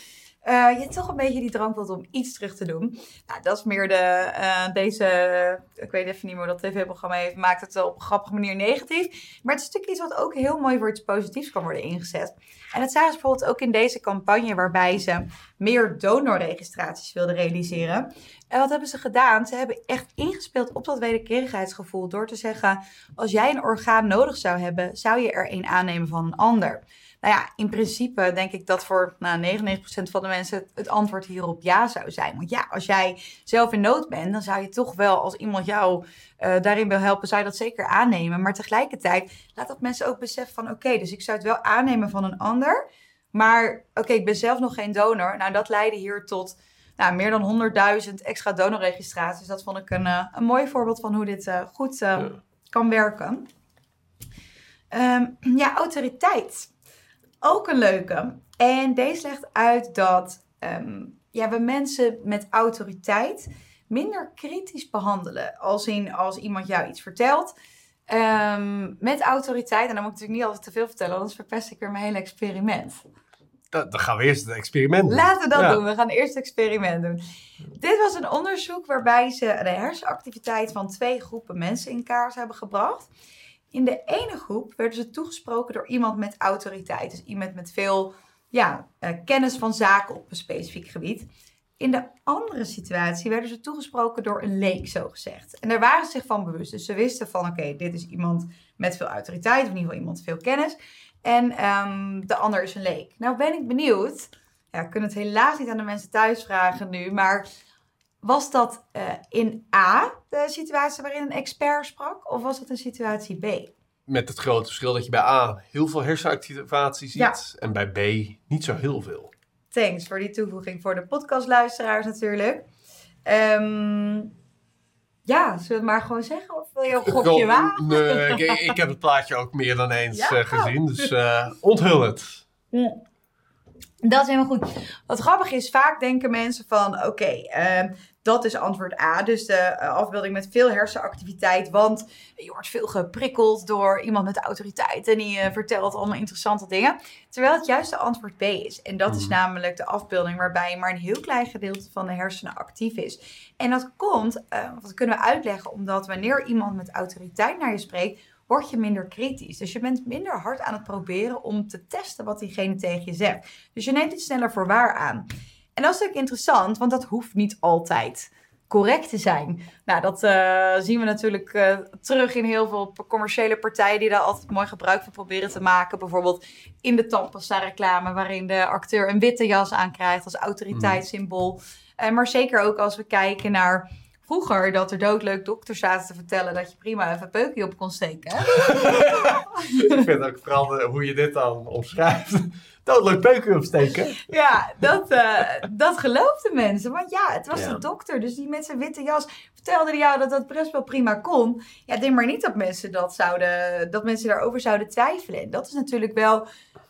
uh, je toch een beetje die drang voelt om iets terug te doen. Nou, dat is meer de, uh, deze, ik weet even niet meer hoe dat tv-programma heeft, maakt het op een grappige manier negatief. Maar het is natuurlijk iets wat ook heel mooi voor iets positiefs kan worden ingezet. En dat zagen ze bijvoorbeeld ook in deze campagne waarbij ze meer donorregistraties wilden realiseren. En wat hebben ze gedaan? Ze hebben echt ingespeeld op dat wederkerigheidsgevoel door te zeggen: als jij een orgaan nodig zou hebben, zou je er een aannemen van een ander. Nou ja, in principe denk ik dat voor nou, 99% van de mensen het, het antwoord hierop ja zou zijn. Want ja, als jij zelf in nood bent, dan zou je toch wel, als iemand jou eh, daarin wil helpen, zou je dat zeker aannemen. Maar tegelijkertijd laat dat mensen ook beseffen van oké, dus ik zou het wel aannemen van een ander. Maar oké, ik ben zelf nog geen donor. Nou, dat leidde hier tot nou, meer dan 100.000 extra donorregistraties. Dat vond ik een, eh, een mooi voorbeeld van hoe dit eh, goed Ja. kan werken. Ehm, ja, autoriteit. Ook een leuke. En deze legt uit dat ehm, ja, we mensen met autoriteit minder kritisch behandelen. Als, in, als iemand jou iets vertelt ehm, met autoriteit. En dan moet ik natuurlijk niet altijd te veel vertellen, anders verpest ik weer mijn hele experiment. Dan, dan gaan we eerst het experiment doen. Laten we dat Ja. doen. We gaan eerst het experiment doen. Dit was een onderzoek waarbij ze de hersenactiviteit van twee groepen mensen in kaart hebben gebracht. In de ene groep werden ze toegesproken door iemand met autoriteit. Dus iemand met veel ja, eh, kennis van zaken op een specifiek gebied. In de andere situatie werden ze toegesproken door een leek, zo gezegd. En daar waren ze zich van bewust. Dus ze wisten van, oké, dit is iemand met veel autoriteit, of in ieder geval iemand veel kennis. En ehm, de ander is een leek. Nou ben ik benieuwd. Ja, ik kan het helaas niet aan de mensen thuis vragen nu, maar was dat eh, in A, de situatie waarin een expert sprak, of was dat in situatie B? Met het grote verschil dat je bij A heel veel hersenactivatie ziet. Ja. En bij B niet zo heel veel. Thanks voor die toevoeging voor de podcastluisteraars natuurlijk. Ehm, ja, zullen we het maar gewoon zeggen? Of wil je een gokje wagen? Nee, ik, ik heb het plaatje ook meer dan eens Ja? eh, gezien. Dus eh, onthul het. Dat is helemaal goed. Wat grappig is, vaak denken mensen van, oké, ehm, dat is antwoord A. Dus de eh, afbeelding met veel hersenactiviteit, want je wordt veel geprikkeld door iemand met autoriteit en die eh, vertelt allemaal interessante dingen. Terwijl het juist de antwoord B is. En dat is Mhm. namelijk de afbeelding waarbij maar een heel klein gedeelte van de hersenen actief is. En dat komt, eh, dat kunnen we uitleggen, omdat wanneer iemand met autoriteit naar je spreekt, word je minder kritisch. Dus je bent minder hard aan het proberen om te testen wat diegene tegen je zegt. Dus je neemt het sneller voor waar aan. En dat is natuurlijk interessant, want dat hoeft niet altijd correct te zijn. Nou, dat eh, zien we natuurlijk eh, terug in heel veel commerciële partijen die daar altijd mooi gebruik van proberen te maken. Bijvoorbeeld in de tandpasta reclame, waarin de acteur een witte jas aankrijgt als autoriteitssymbool. Eh, maar zeker ook als we kijken naar vroeger, dat er doodleuk dokters zaten te vertellen dat je prima even een peukje op kon steken. ik vind ook vooral de- hoe je dit dan omschrijft. Doodleuk peuken opsteken. Ja, dat, eh, dat geloofden mensen. Want ja, het was Ja. de dokter. Dus die met zijn witte jas vertelde jou dat dat best wel prima kon. Ja, denk maar niet dat mensen, dat zouden, dat mensen daarover zouden twijfelen. En dat is natuurlijk wel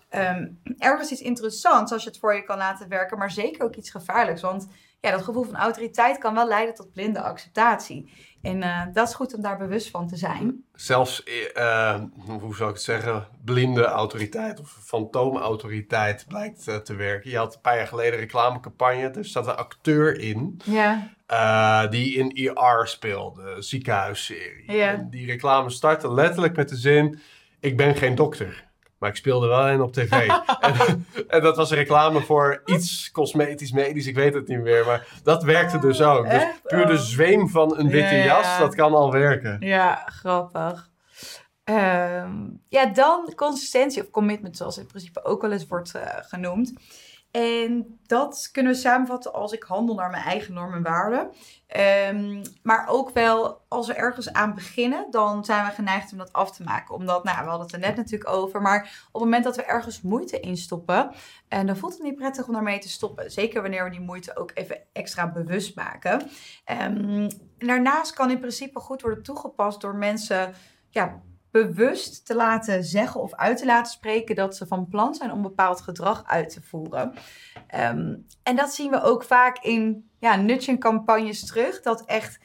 ehm, ergens iets interessants als je het voor je kan laten werken. Maar zeker ook iets gevaarlijks. Want ja, dat gevoel van autoriteit kan wel leiden tot blinde acceptatie. En eh, dat is goed om daar bewust van te zijn. Zelfs, eh, eh, hoe zou ik het zeggen, blinde autoriteit of fantoomautoriteit blijkt te werken. Je had een paar jaar geleden een reclamecampagne. Er zat een acteur in Ja, die in ER speelde, een ziekenhuisserie. Ja. En die reclame startte letterlijk met de zin, ik ben geen dokter. Maar ik speelde wel een op tv. en, en dat was een reclame voor iets cosmetisch, medisch, ik weet het niet meer. Maar dat werkte dus ook. Dus echt? puur de Oh. zweem van een witte Ja, ja. jas, dat kan al werken. Ja, grappig. Ehm, ja, dan consistentie of commitment, zoals het in principe ook wel eens wordt eh, genoemd. En dat kunnen we samenvatten als ik handel naar mijn eigen normen en waarden. Ehm, maar ook wel als we ergens aan beginnen, dan zijn we geneigd om dat af te maken. Omdat, nou, we hadden het er net natuurlijk over, maar op het moment dat we ergens moeite in stoppen, en dan voelt het niet prettig om daarmee te stoppen. Zeker wanneer we die moeite ook even extra bewust maken. Ehm, daarnaast kan in principe goed worden toegepast door mensen ja, bewust te laten zeggen of uit te laten spreken dat ze van plan zijn om bepaald gedrag uit te voeren. Ehm, en dat zien we ook vaak in ja, nudging campagnes terug. Dat echt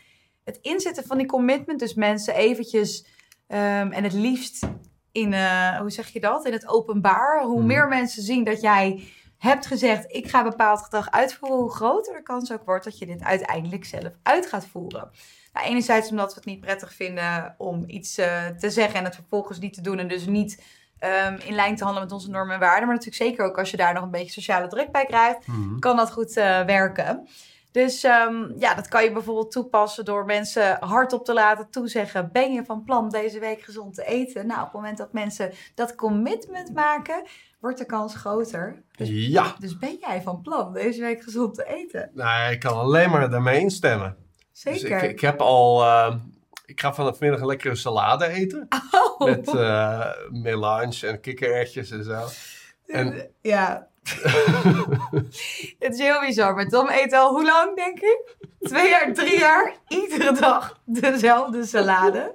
het inzetten van die commitment, dus mensen eventjes ehm, en het liefst in, eh, hoe zeg je dat, in het openbaar. Hoe Mhm. meer mensen zien dat jij hebt gezegd, ik ga bepaald gedrag uitvoeren, hoe groter de kans ook wordt dat je dit uiteindelijk zelf uit gaat voeren. Nou, enerzijds omdat we het niet prettig vinden om iets eh, te zeggen en het vervolgens niet te doen en dus niet ehm, in lijn te handelen met onze normen en waarden. Maar natuurlijk zeker ook als je daar nog een beetje sociale druk bij krijgt, Mhm. kan dat goed eh, werken. Dus ehm, ja, dat kan je bijvoorbeeld toepassen door mensen hardop te laten toezeggen. Ben je van plan deze week gezond te eten? Nou, op het moment dat mensen dat commitment maken, wordt de kans groter. Dus, Ja, dus ben jij van plan deze week gezond te eten? nou, ik kan alleen maar daarmee instemmen. Dus Zeker. ik, ik heb al... eh, ik ga vanmiddag een lekkere salade eten. Oh. Met eh melange en kikkererwtjes en zo. En Ja. Het is heel bizar. Maar Tom eet al hoe lang, denk ik? Twee jaar, drie jaar. Iedere dag dezelfde salade.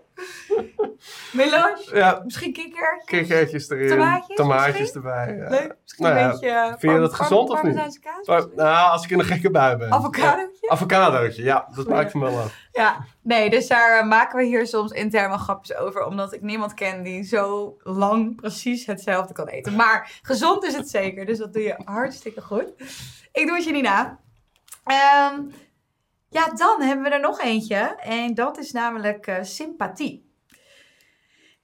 Melange. ja, Misschien kikker. kikkererwtjes erin. Tomaatjes tomaatjes misschien? erbij. ja. Leuk. Misschien Nou een beetje... eh, vind je dat parm- gezond of niet? kaas nou, als ik in een gekke bui ben. Avocadootje? Avocadootje, ja. Dat maakt hem wel af. Ja, nee, dus daar eh, maken we hier soms intern wel grapjes over. Omdat ik niemand ken die zo lang precies hetzelfde kan eten. Maar gezond is het zeker, dus dat doe je hartstikke goed. Ik doe het je niet na. Ehm, ja, dan hebben we er nog eentje. En dat is namelijk eh, sympathie.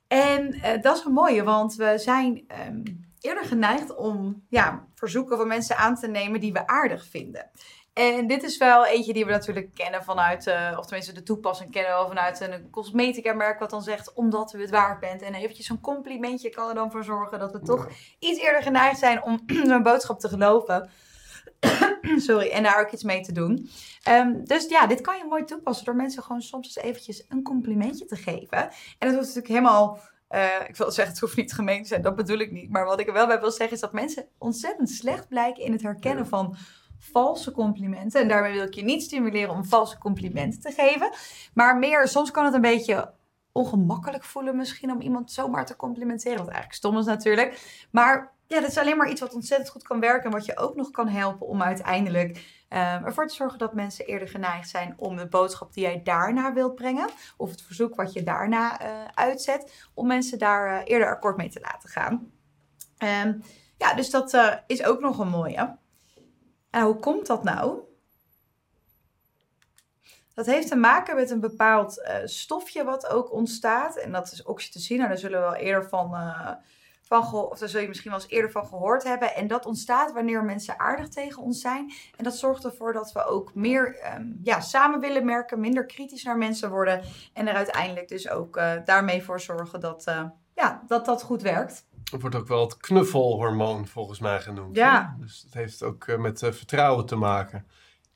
En eh, dat is een mooie, want we zijn ehm, eerder geneigd om ja, verzoeken van mensen aan te nemen die we aardig vinden. En dit is wel eentje die we natuurlijk kennen vanuit, eh, of tenminste de toepassing kennen we vanuit een cosmetica merk wat dan zegt omdat u het waard bent. En eventjes een complimentje kan er dan voor zorgen dat we toch iets eerder geneigd zijn om zo'n boodschap te geloven. Sorry, en daar ook iets mee te doen. Ehm, dus ja, dit kan je mooi toepassen door mensen gewoon soms eens eventjes een complimentje te geven. En dat hoeft natuurlijk helemaal, eh, ik wil zeggen het hoeft niet gemeen te zijn, dat bedoel ik niet. Maar wat ik er wel bij wil zeggen is dat mensen ontzettend slecht blijken in het herkennen van valse complimenten. En daarmee wil ik je niet stimuleren om valse complimenten te geven. Maar meer, soms kan het een beetje ongemakkelijk voelen misschien om iemand zomaar te complimenteren. Wat eigenlijk stom is natuurlijk. Maar ja, dat is alleen maar iets wat ontzettend goed kan werken. En wat je ook nog kan helpen om uiteindelijk eh, ervoor te zorgen dat mensen eerder geneigd zijn om de boodschap die jij daarna wilt brengen. Of het verzoek wat je daarna eh, uitzet. Om mensen daar eh, eerder akkoord mee te laten gaan. Ehm, ja, dus dat is ook nog een mooie. En hoe komt dat nou? Dat heeft te maken met een bepaald stofje wat ook ontstaat. En dat is oxytocine. Daar zullen we wel eerder van, van of daar zul je misschien wel eens eerder van gehoord hebben. En dat ontstaat wanneer mensen aardig tegen ons zijn. En dat zorgt ervoor dat we ook meer ehm, ja, samen willen merken, minder kritisch naar mensen worden. En er uiteindelijk dus ook eh, daarmee voor zorgen dat, eh, ja, dat dat goed werkt. Het wordt ook wel het knuffelhormoon volgens mij genoemd. Ja. hè? Dus het heeft ook eh, met vertrouwen te maken.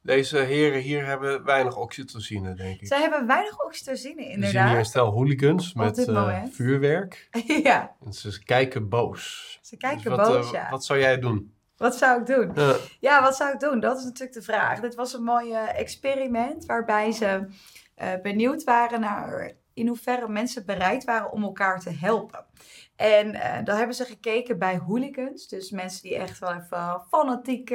Deze heren hier hebben weinig oxytocine, denk ik. Zij hebben weinig oxytocine, We zien hier een inderdaad. stel hooligans met moment. vuurwerk. ja, En ze kijken boos. ze kijken Dus wat, boos, eh, ja. Wat zou jij doen? Wat zou ik doen? Ja. Ja, wat zou ik doen? Dat is natuurlijk de vraag. Dit was een mooi eh, experiment waarbij ze benieuwd waren naar in hoeverre mensen bereid waren om elkaar te helpen. En dan hebben ze gekeken bij hooligans, dus mensen die echt wel even fanatiek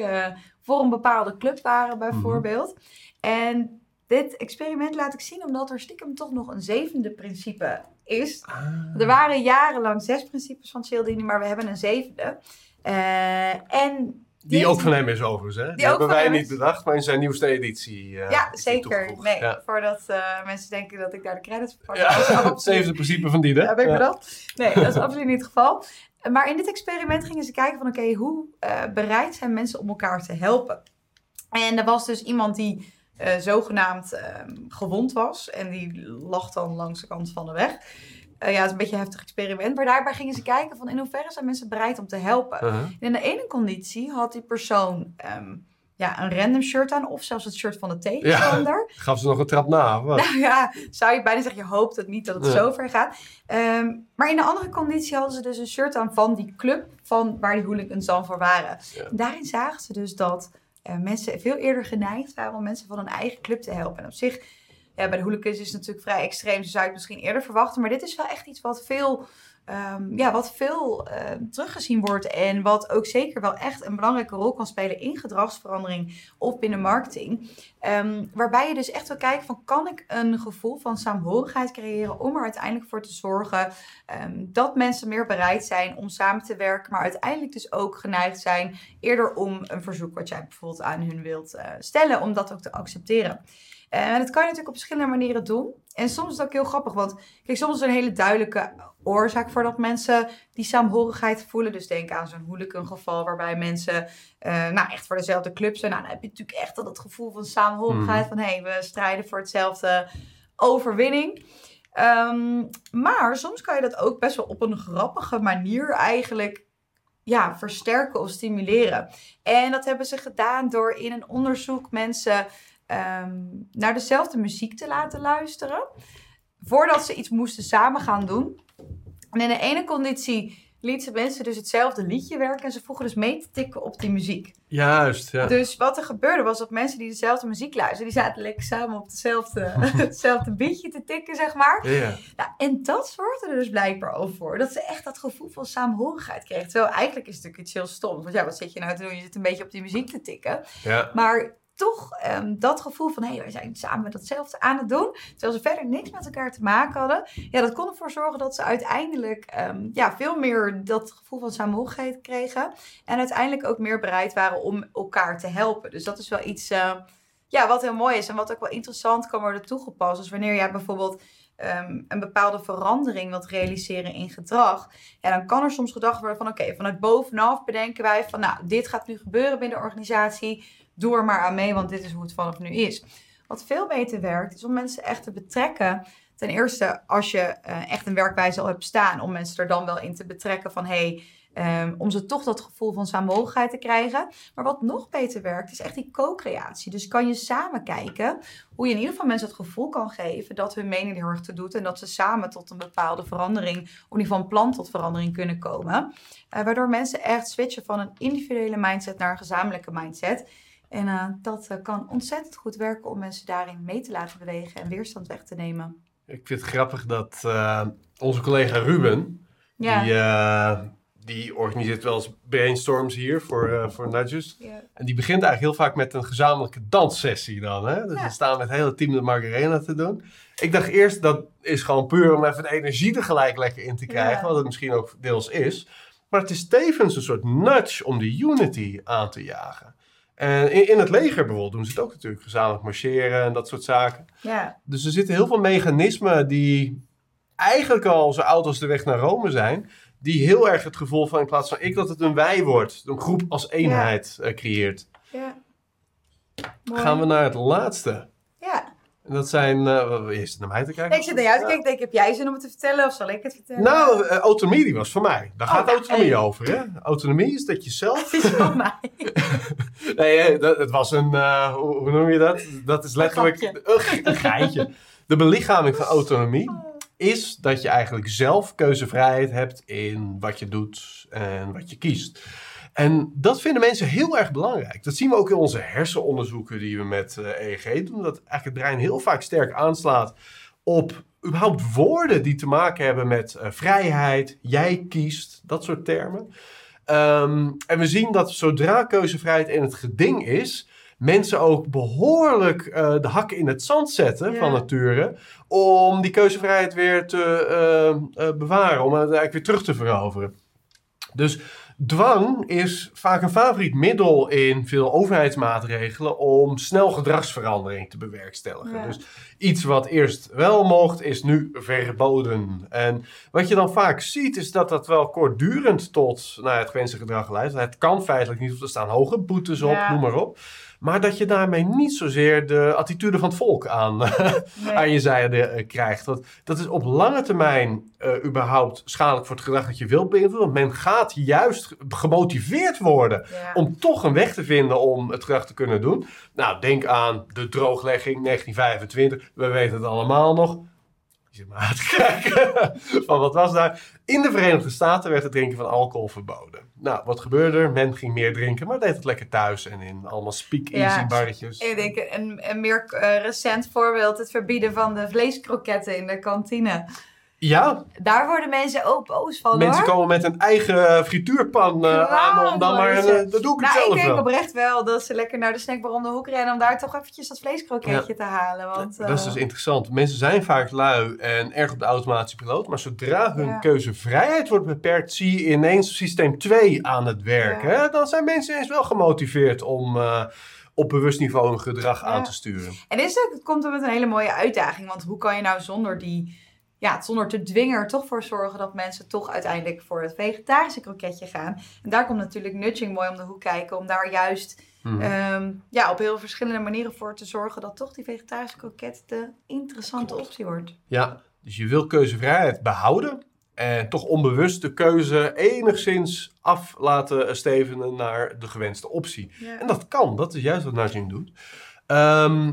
voor een bepaalde club waren bijvoorbeeld. En dit experiment laat ik zien omdat er stiekem toch nog een zevende principe is. Ah. Er waren jarenlang zes principes van Cialdini, maar we hebben een zevende. Eh, en Die ook van hem is overigens, hè? Die, ook hebben wij niet bedacht, maar in zijn nieuwste editie. eh, Ja, die zeker. Nee, Ja. voordat eh, mensen denken dat ik daar de credits voor pak. Ja, Dat het zevende principe van die, hè? Heb ik Ja. bedacht? Nee, dat is absoluut niet het geval. Maar in dit experiment gingen ze kijken van oké, hoe eh, bereid zijn mensen om elkaar te helpen? En er was dus iemand die eh, zogenaamd ehm, gewond was. En die lag dan langs de kant van de weg. Eh, ja, het is een beetje een heftig experiment. Maar daarbij gingen ze kijken van in hoeverre zijn mensen bereid om te helpen. Uh-huh. En in de ene conditie had die persoon ehm, ja, een random shirt aan. Of zelfs het shirt van de tegenstander. Gaf ze nog een trap na? Nou ja, zou je bijna zeggen, je hoopt het niet dat het Ja. zo ver gaat. Ehm, maar in de andere conditie hadden ze dus een shirt aan van die club van waar die hooligans dan voor waren. Ja. Daarin zagen ze dus dat eh, mensen veel eerder geneigd waren om mensen van hun eigen club te helpen. En op zich, ja, bij de hooligans is het natuurlijk vrij extreem, dus zou je het misschien eerder verwachten. Maar dit is wel echt iets wat veel, ehm, ja, wat veel ehm, teruggezien wordt. En wat ook zeker wel echt een belangrijke rol kan spelen in gedragsverandering of binnen marketing. Ehm, waarbij je dus echt wil kijken van kan ik een gevoel van saamhorigheid creëren om er uiteindelijk voor te zorgen dat mensen meer bereid zijn om samen te werken, maar uiteindelijk dus ook geneigd zijn eerder om een verzoek wat jij bijvoorbeeld aan hun wilt eh, stellen, om dat ook te accepteren. En dat kan je natuurlijk op verschillende manieren doen. En soms is het ook heel grappig, want kijk, soms is een hele duidelijke oorzaak voor dat mensen die saamhorigheid voelen. Dus denk aan zo'n hooligangeval waarbij mensen eh, nou, echt voor dezelfde club zijn. Nou, dan heb je natuurlijk echt al dat gevoel van saamhorigheid. Van hé, hey, we strijden voor hetzelfde overwinning. Ehm, maar soms kan je dat ook best wel op een grappige manier eigenlijk ja, versterken of stimuleren. En dat hebben ze gedaan door in een onderzoek mensen ehm, naar dezelfde muziek te laten luisteren. Voordat ze iets moesten samen gaan doen. En in de ene conditie lieten mensen dus hetzelfde liedje werken. En ze vroegen dus mee te tikken op die muziek. Juist, ja. Dus wat er gebeurde was dat mensen die dezelfde muziek luisterden, die zaten lekker samen op dezelfde, hetzelfde beatje te tikken, zeg maar. Ja. Nou, en dat zorgde er dus blijkbaar ook voor. Dat ze echt dat gevoel van saamhorigheid kregen. Terwijl eigenlijk is het natuurlijk iets heel stoms. Want ja, wat zit je nou te doen? Je zit een beetje op die muziek te tikken. ja. Maar toch ehm, dat gevoel van, hé, hey, wij zijn samen datzelfde aan het doen. Terwijl ze verder niks met elkaar te maken hadden. Ja, dat kon ervoor zorgen dat ze uiteindelijk ehm, ja, veel meer dat gevoel van samenhorigheid kregen. En uiteindelijk ook meer bereid waren om elkaar te helpen. Dus dat is wel iets eh, ja, wat heel mooi is. En wat ook wel interessant kan worden toegepast. Dus wanneer jij bijvoorbeeld ehm, een bepaalde verandering wilt realiseren in gedrag. Ja, dan kan er soms gedacht worden van, oké, vanuit bovenaf bedenken wij van, nou, dit gaat nu gebeuren binnen de organisatie doe er maar aan mee, want dit is hoe het vanaf nu is. Wat veel beter werkt, is om mensen echt te betrekken. Ten eerste, als je eh, echt een werkwijze al hebt staan, om mensen er dan wel in te betrekken van hey, ehm, om ze toch dat gevoel van samenhorigheid te krijgen. Maar wat nog beter werkt, is echt die co-creatie. Dus kan je samen kijken hoe je in ieder geval mensen het gevoel kan geven dat hun mening heel erg te doet en dat ze samen tot een bepaalde verandering, of in ieder geval een plan tot verandering kunnen komen. Eh, waardoor mensen echt switchen van een individuele mindset naar een gezamenlijke mindset. En uh, dat uh, kan ontzettend goed werken om mensen daarin mee te laten bewegen en weerstand weg te nemen. Ik vind het grappig dat uh, onze collega Ruben, Ja. die, die organiseert wel eens brainstorms hier voor, voor Nudges. Ja. En die begint eigenlijk heel vaak met een gezamenlijke danssessie dan. Hè? Dus Ja. we staan met het hele team de Margarena te doen. Ik dacht eerst dat is gewoon puur om even de energie er gelijk lekker in te krijgen. Wat het misschien ook deels is. Maar het is tevens een soort nudge om de unity aan te jagen. En in, in het leger bijvoorbeeld doen ze het ook natuurlijk. Gezamenlijk marcheren en dat soort zaken. Ja. Dus er zitten heel veel mechanismen die eigenlijk al zo oud als de weg naar Rome zijn. Die heel erg het gevoel van in plaats van ik dat het een wij wordt. Een groep als eenheid eh, creëert. ja. Gaan we naar het laatste. Dat zijn... eh eerst naar mij te kijken. Ik zit naar jou te kijken. Denk, heb jij zin om het te vertellen of zal ik het vertellen? Nou, eh, autonomie die was van mij. Daar Oh, gaat autonomie hey. over. Hè? Autonomie is dat je zelf... Het is van mij. Nee, dat, het was een... eh, hoe, hoe noem je dat? Dat is letterlijk een, een geintje. De belichaming van autonomie is dat je eigenlijk zelf keuzevrijheid hebt in wat je doet en wat je kiest. En dat vinden mensen heel erg belangrijk. Dat zien we ook in onze hersenonderzoeken die we met eh, EEG doen. Dat eigenlijk het brein heel vaak sterk aanslaat op überhaupt woorden die te maken hebben met eh, vrijheid, jij kiest, dat soort termen. Ehm, en we zien dat zodra keuzevrijheid in het geding is, mensen ook behoorlijk eh, de hakken in het zand zetten Ja. van nature. Om die keuzevrijheid weer te eh, eh, bewaren, om het eigenlijk weer terug te veroveren. Dus dwang is vaak een favoriet middel in veel overheidsmaatregelen om snel gedragsverandering te bewerkstelligen. Ja. Dus iets wat eerst wel mocht, is nu verboden. En wat je dan vaak ziet, is dat dat wel kortdurend tot nou, het gewenste gedrag leidt. Het kan feitelijk niet, want er staan hoge boetes op, Ja. noem maar op. Maar dat je daarmee niet zozeer de attitude van het volk aan, Nee. aan je zijde eh, krijgt. Want dat is op lange termijn eh, überhaupt schadelijk voor het gedrag dat je wilt beïnvloeden. Want men gaat juist gemotiveerd worden Ja. om toch een weg te vinden om het gedrag te kunnen doen. Nou, denk aan de drooglegging 1925. We weten het allemaal nog. Je zit maar aan te kijken. van wat was daar? In de Verenigde Staten werd het drinken van alcohol verboden. Nou, wat gebeurde er? Men ging meer drinken, maar deed het lekker thuis en in allemaal speak-easy Ja. barretjes. Ik denk een, een meer eh, recent voorbeeld, het verbieden van de vleeskroketten in de kantine. Ja, Daar worden mensen ook boos van mensen hoor. komen met een eigen frituurpan eh, aan om dan maar... Eh, dat doe ik Nou, zelf ik denk oprecht wel dat ze lekker naar de snackbar om de hoek rennen om daar toch eventjes dat vleeskroketje te halen. Want, Dat is eh, dus interessant. Mensen zijn vaak lui en erg op de automatische piloot. Maar zodra hun Ja. keuzevrijheid wordt beperkt, zie je ineens systeem 2 aan het werken. Ja. hè? Dan zijn mensen eens wel gemotiveerd om eh, op bewust niveau hun gedrag Ja. aan te sturen. En is ook, het komt er met een hele mooie uitdaging. Want hoe kan je nou zonder die ja, zonder te dwingen er toch voor zorgen dat mensen toch uiteindelijk voor het vegetarische kroketje gaan. En daar komt natuurlijk nudging mooi om de hoek kijken, om daar juist Mhm. ehm, ja, op heel verschillende manieren voor te zorgen dat toch die vegetarische kroket de interessante optie wordt. Ja, dus je wil keuzevrijheid behouden. En toch onbewust de keuze enigszins af laten stevenen naar de gewenste optie. En dat kan, dat is juist wat nudging doet. Ehm,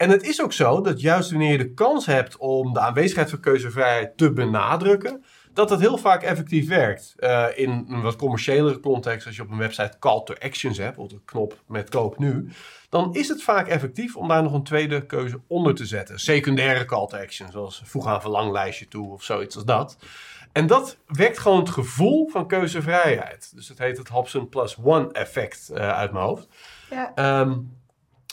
en het is ook zo dat juist wanneer je de kans hebt om de aanwezigheid van keuzevrijheid te benadrukken, dat dat heel vaak effectief werkt. Eh, in een wat commerciëlere context, als je op een website call to actions hebt, of de knop met koop nu, dan is het vaak effectief om daar nog een tweede keuze onder te zetten. Secundaire call to action, zoals voeg aan verlanglijstje toe of zoiets als dat. En dat wekt gewoon het gevoel van keuzevrijheid. Dus het heet het Hobson plus one effect eh, uit mijn hoofd. Ja. Ehm,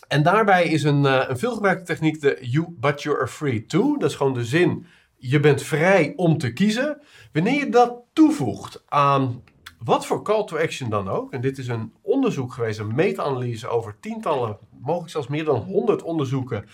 en daarbij is een, eh, een veelgebruikte techniek de you but you're free to. Dat is gewoon de zin, je bent vrij om te kiezen. Wanneer je dat toevoegt aan wat voor call to action dan ook. En dit is een onderzoek geweest, een meta-analyse over tientallen, mogelijk zelfs meer dan 100 onderzoeken.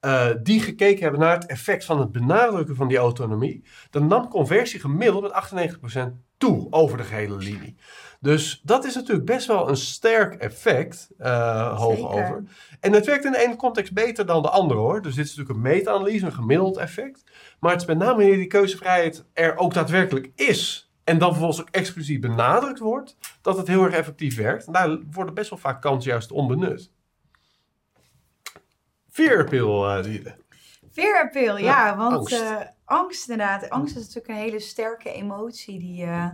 eh, die gekeken hebben naar het effect van het benadrukken van die autonomie. Dan nam conversie gemiddeld met 98% toe over de gehele linie. Dus dat is natuurlijk best wel een sterk effect, eh hoog Zeker. over. En het werkt in de ene context beter dan de andere hoor. Dus dit is natuurlijk een meta-analyse, een gemiddeld effect. Maar het is met name wanneer die keuzevrijheid er ook daadwerkelijk is. En dan vervolgens ook expliciet benadrukt wordt, dat het heel erg effectief werkt. En daar worden best wel vaak kansen juist onbenut. Fear appeal, eh appeal, ja, Ja, want angst. angst. angst inderdaad. Angst is natuurlijk een hele sterke emotie die eh,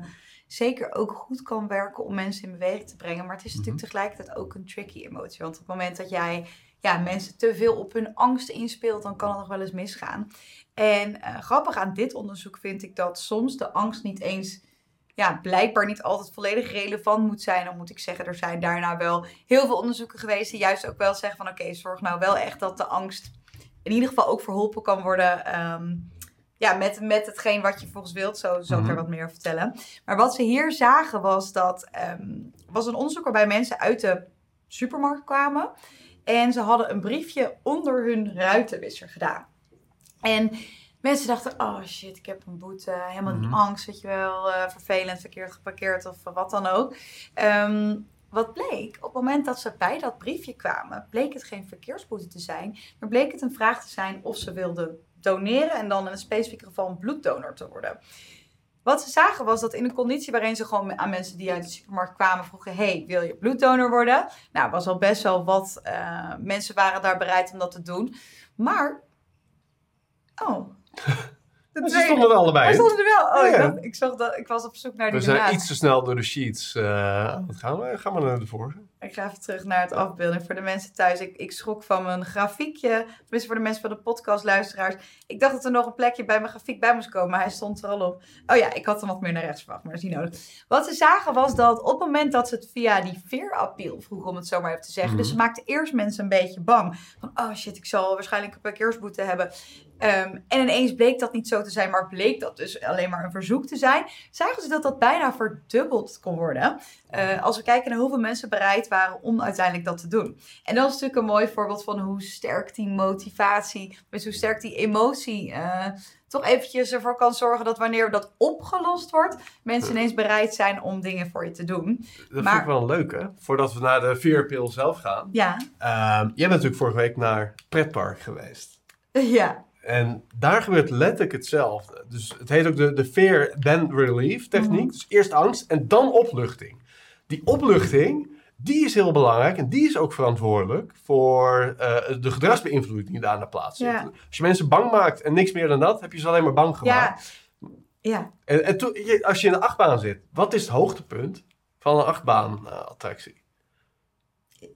zeker ook goed kan werken om mensen in beweging te brengen. Maar het is natuurlijk tegelijkertijd ook een tricky emotie. Want op het moment dat jij ja, mensen te veel op hun angst inspeelt, dan kan het nog wel eens misgaan. En eh, grappig aan dit onderzoek vind ik dat soms de angst niet eens ja, blijkbaar niet altijd volledig relevant moet zijn. Dan moet ik zeggen, er zijn daarna wel heel veel onderzoeken geweest die juist ook wel zeggen van oké, zorg nou wel echt dat de angst in ieder geval ook verholpen kan worden. ehm, ja, met, met hetgeen wat je volgens wilt. Zo zal ik Mhm. er wat meer over vertellen. Maar wat ze hier zagen was dat... ehm, was een onderzoek waarbij mensen uit de supermarkt kwamen. En ze hadden een briefje onder hun ruitenwisser gedaan. En mensen dachten, oh shit, ik heb een boete. Helemaal niet Mhm. angst, weet je wel. eh, vervelend, verkeerd geparkeerd of wat dan ook. Ehm, wat bleek, op het moment dat ze bij dat briefje kwamen, bleek het geen verkeersboete te zijn, maar bleek het een vraag te zijn of ze wilden doneren en dan in een specifiek geval een bloeddonor te worden. Wat ze zagen was dat in een conditie waarin ze gewoon aan mensen die uit de supermarkt kwamen vroegen: Hey, wil je bloeddonor worden? Nou, was al best wel wat eh, mensen waren daar bereid om dat te doen. Maar. Oh. De Ze stonden er allebei in. stonden er wel. Oh, ik, dacht, ik, zag dat, ik was op zoek naar die We zijn iets te snel door de sheets het gaan. Maar Ga maar naar de vorige. Ik ga even terug naar het afbeelding. Voor de mensen thuis, ik, ik schrok van mijn grafiekje. Tenminste, voor de mensen van de podcastluisteraars. Ik dacht dat er nog een plekje bij mijn grafiek bij moest komen, maar hij stond er al op. Oh ja, ik had hem wat meer naar rechts verwacht, maar dat is niet nodig. Wat ze zagen was dat op het moment dat ze het via die fear appeal vroegen, om het zo maar even te zeggen. Dus ze maakten eerst mensen een beetje bang. Van, oh shit, ik zal waarschijnlijk een parkeersboete hebben. Ehm, en ineens bleek dat niet zo te zijn, maar bleek dat dus alleen maar een verzoek te zijn. Zagen ze dat dat bijna verdubbeld kon worden. Eh, als we kijken naar hoeveel mensen bereid waren om uiteindelijk dat te doen. En dat is natuurlijk een mooi voorbeeld van hoe sterk die motivatie, dus hoe sterk die emotie eh, toch eventjes ervoor kan zorgen dat wanneer dat opgelost wordt, mensen ineens bereid zijn om dingen voor je te doen. Dat Maar- vind ik wel een leuke. Voordat we naar de fear appeal zelf gaan. Ja, Ehm, jij bent natuurlijk vorige week naar pretpark geweest. ja, En daar gebeurt letterlijk hetzelfde. Dus het heet ook de, de fear then relief techniek. Mhm. Dus eerst angst en dan opluchting. Die opluchting, die is heel belangrijk. En die is ook verantwoordelijk voor eh, de gedragsbeïnvloeding die daarna plaatsvindt. Ja. Als je mensen bang maakt en niks meer dan dat, heb je ze alleen maar bang gemaakt. ja, ja. En, en toen- je- als je in een achtbaan zit, wat is het hoogtepunt van een achtbaan-attractie?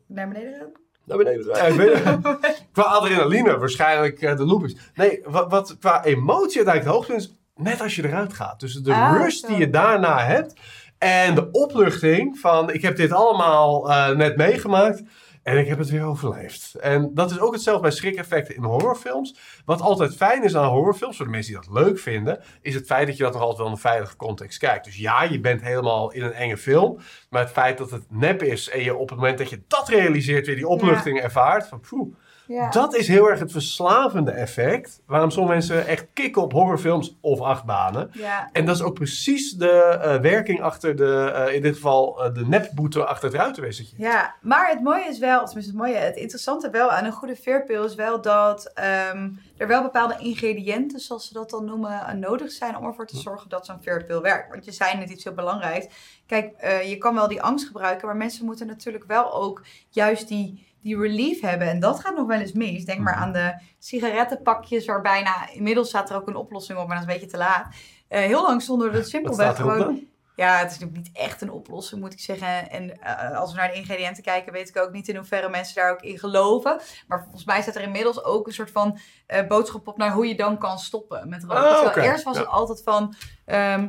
Naar beneden gaan? Naar beneden. Ja, ik weet het. qua adrenaline waarschijnlijk eh, de loopings. Nee, wat, wat qua emotie uiteindelijk het hoogtepunt is, net als je eruit gaat. Dus de Ah, rush zo. die je daarna hebt en de opluchting van ik heb dit allemaal eh, net meegemaakt en ik heb het weer overleefd. En dat is ook hetzelfde bij schrikeffecten in horrorfilms. Wat altijd fijn is aan horrorfilms, voor de mensen die dat leuk vinden, is het feit dat je dat nog altijd wel in een veilige context kijkt. Dus ja, je bent helemaal in een enge film, maar het feit dat het nep is en je op het moment dat je dat realiseert weer die opluchting ervaart, van poeh, Ja. Dat is heel erg het verslavende effect. Waarom sommige mensen echt kicken op horrorfilms of achtbanen. Ja. En dat is ook precies de eh, werking achter de, eh, in dit geval, eh, de nepboete achter het ruitenwissetje. Ja, maar het mooie is wel, tenminste het mooie, het interessante wel aan een goede veerpil is wel dat ehm, er wel bepaalde ingrediënten, zoals ze dat dan noemen, nodig zijn om ervoor te zorgen dat zo'n veerpil werkt. Want je zei net iets heel belangrijks. Kijk, je kan wel die angst gebruiken, maar mensen moeten natuurlijk wel ook juist die, die relief hebben. En dat gaat nog wel eens mis. Denk maar aan de sigarettenpakjes, waarbij nou, inmiddels staat er ook een oplossing op, maar dat is een beetje te laat. Eh, heel lang zonder dat simpelweg gewoon ja, het is natuurlijk niet echt een oplossing, moet ik zeggen. En eh, als we naar de ingrediënten kijken, weet ik ook niet in hoeverre mensen daar ook in geloven. Maar volgens mij staat er inmiddels ook een soort van eh, boodschap op naar hoe je dan kan stoppen met roken. Oké. eerst was Ja. het altijd van, ehm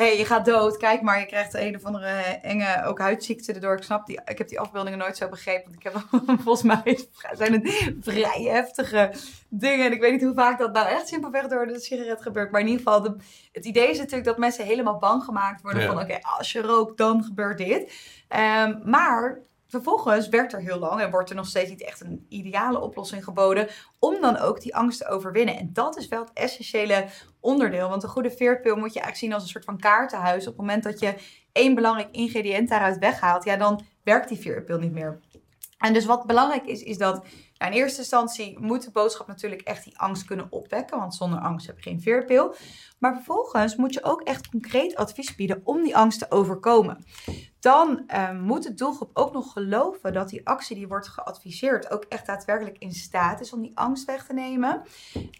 hey, je gaat dood, kijk maar, je krijgt een of andere enge ook huidziekte erdoor. Ik snap die, ik heb die afbeeldingen nooit zo begrepen, want ik heb volgens mij zijn het vrij heftige dingen. En ik weet niet hoe vaak dat nou echt simpelweg door de sigaret gebeurt. Maar in ieder geval, de, het idee is natuurlijk dat mensen helemaal bang gemaakt worden Ja. van oké, als je rookt, dan gebeurt dit. Ehm, maar vervolgens werkt er heel lang en wordt er nog steeds niet echt een ideale oplossing geboden om dan ook die angst te overwinnen. En dat is wel het essentiële onderdeel. Want een goede veerpil moet je eigenlijk zien als een soort van kaartenhuis. Op het moment dat je één belangrijk ingrediënt daaruit weghaalt, ja, dan werkt die veerpil niet meer. En dus wat belangrijk is, is dat nou, in eerste instantie moet de boodschap natuurlijk echt die angst kunnen opwekken. Want zonder angst heb je geen veerpil. Maar vervolgens moet je ook echt concreet advies bieden om die angst te overkomen. Dan eh, moet de doelgroep ook nog geloven dat die actie die wordt geadviseerd ook echt daadwerkelijk in staat is om die angst weg te nemen.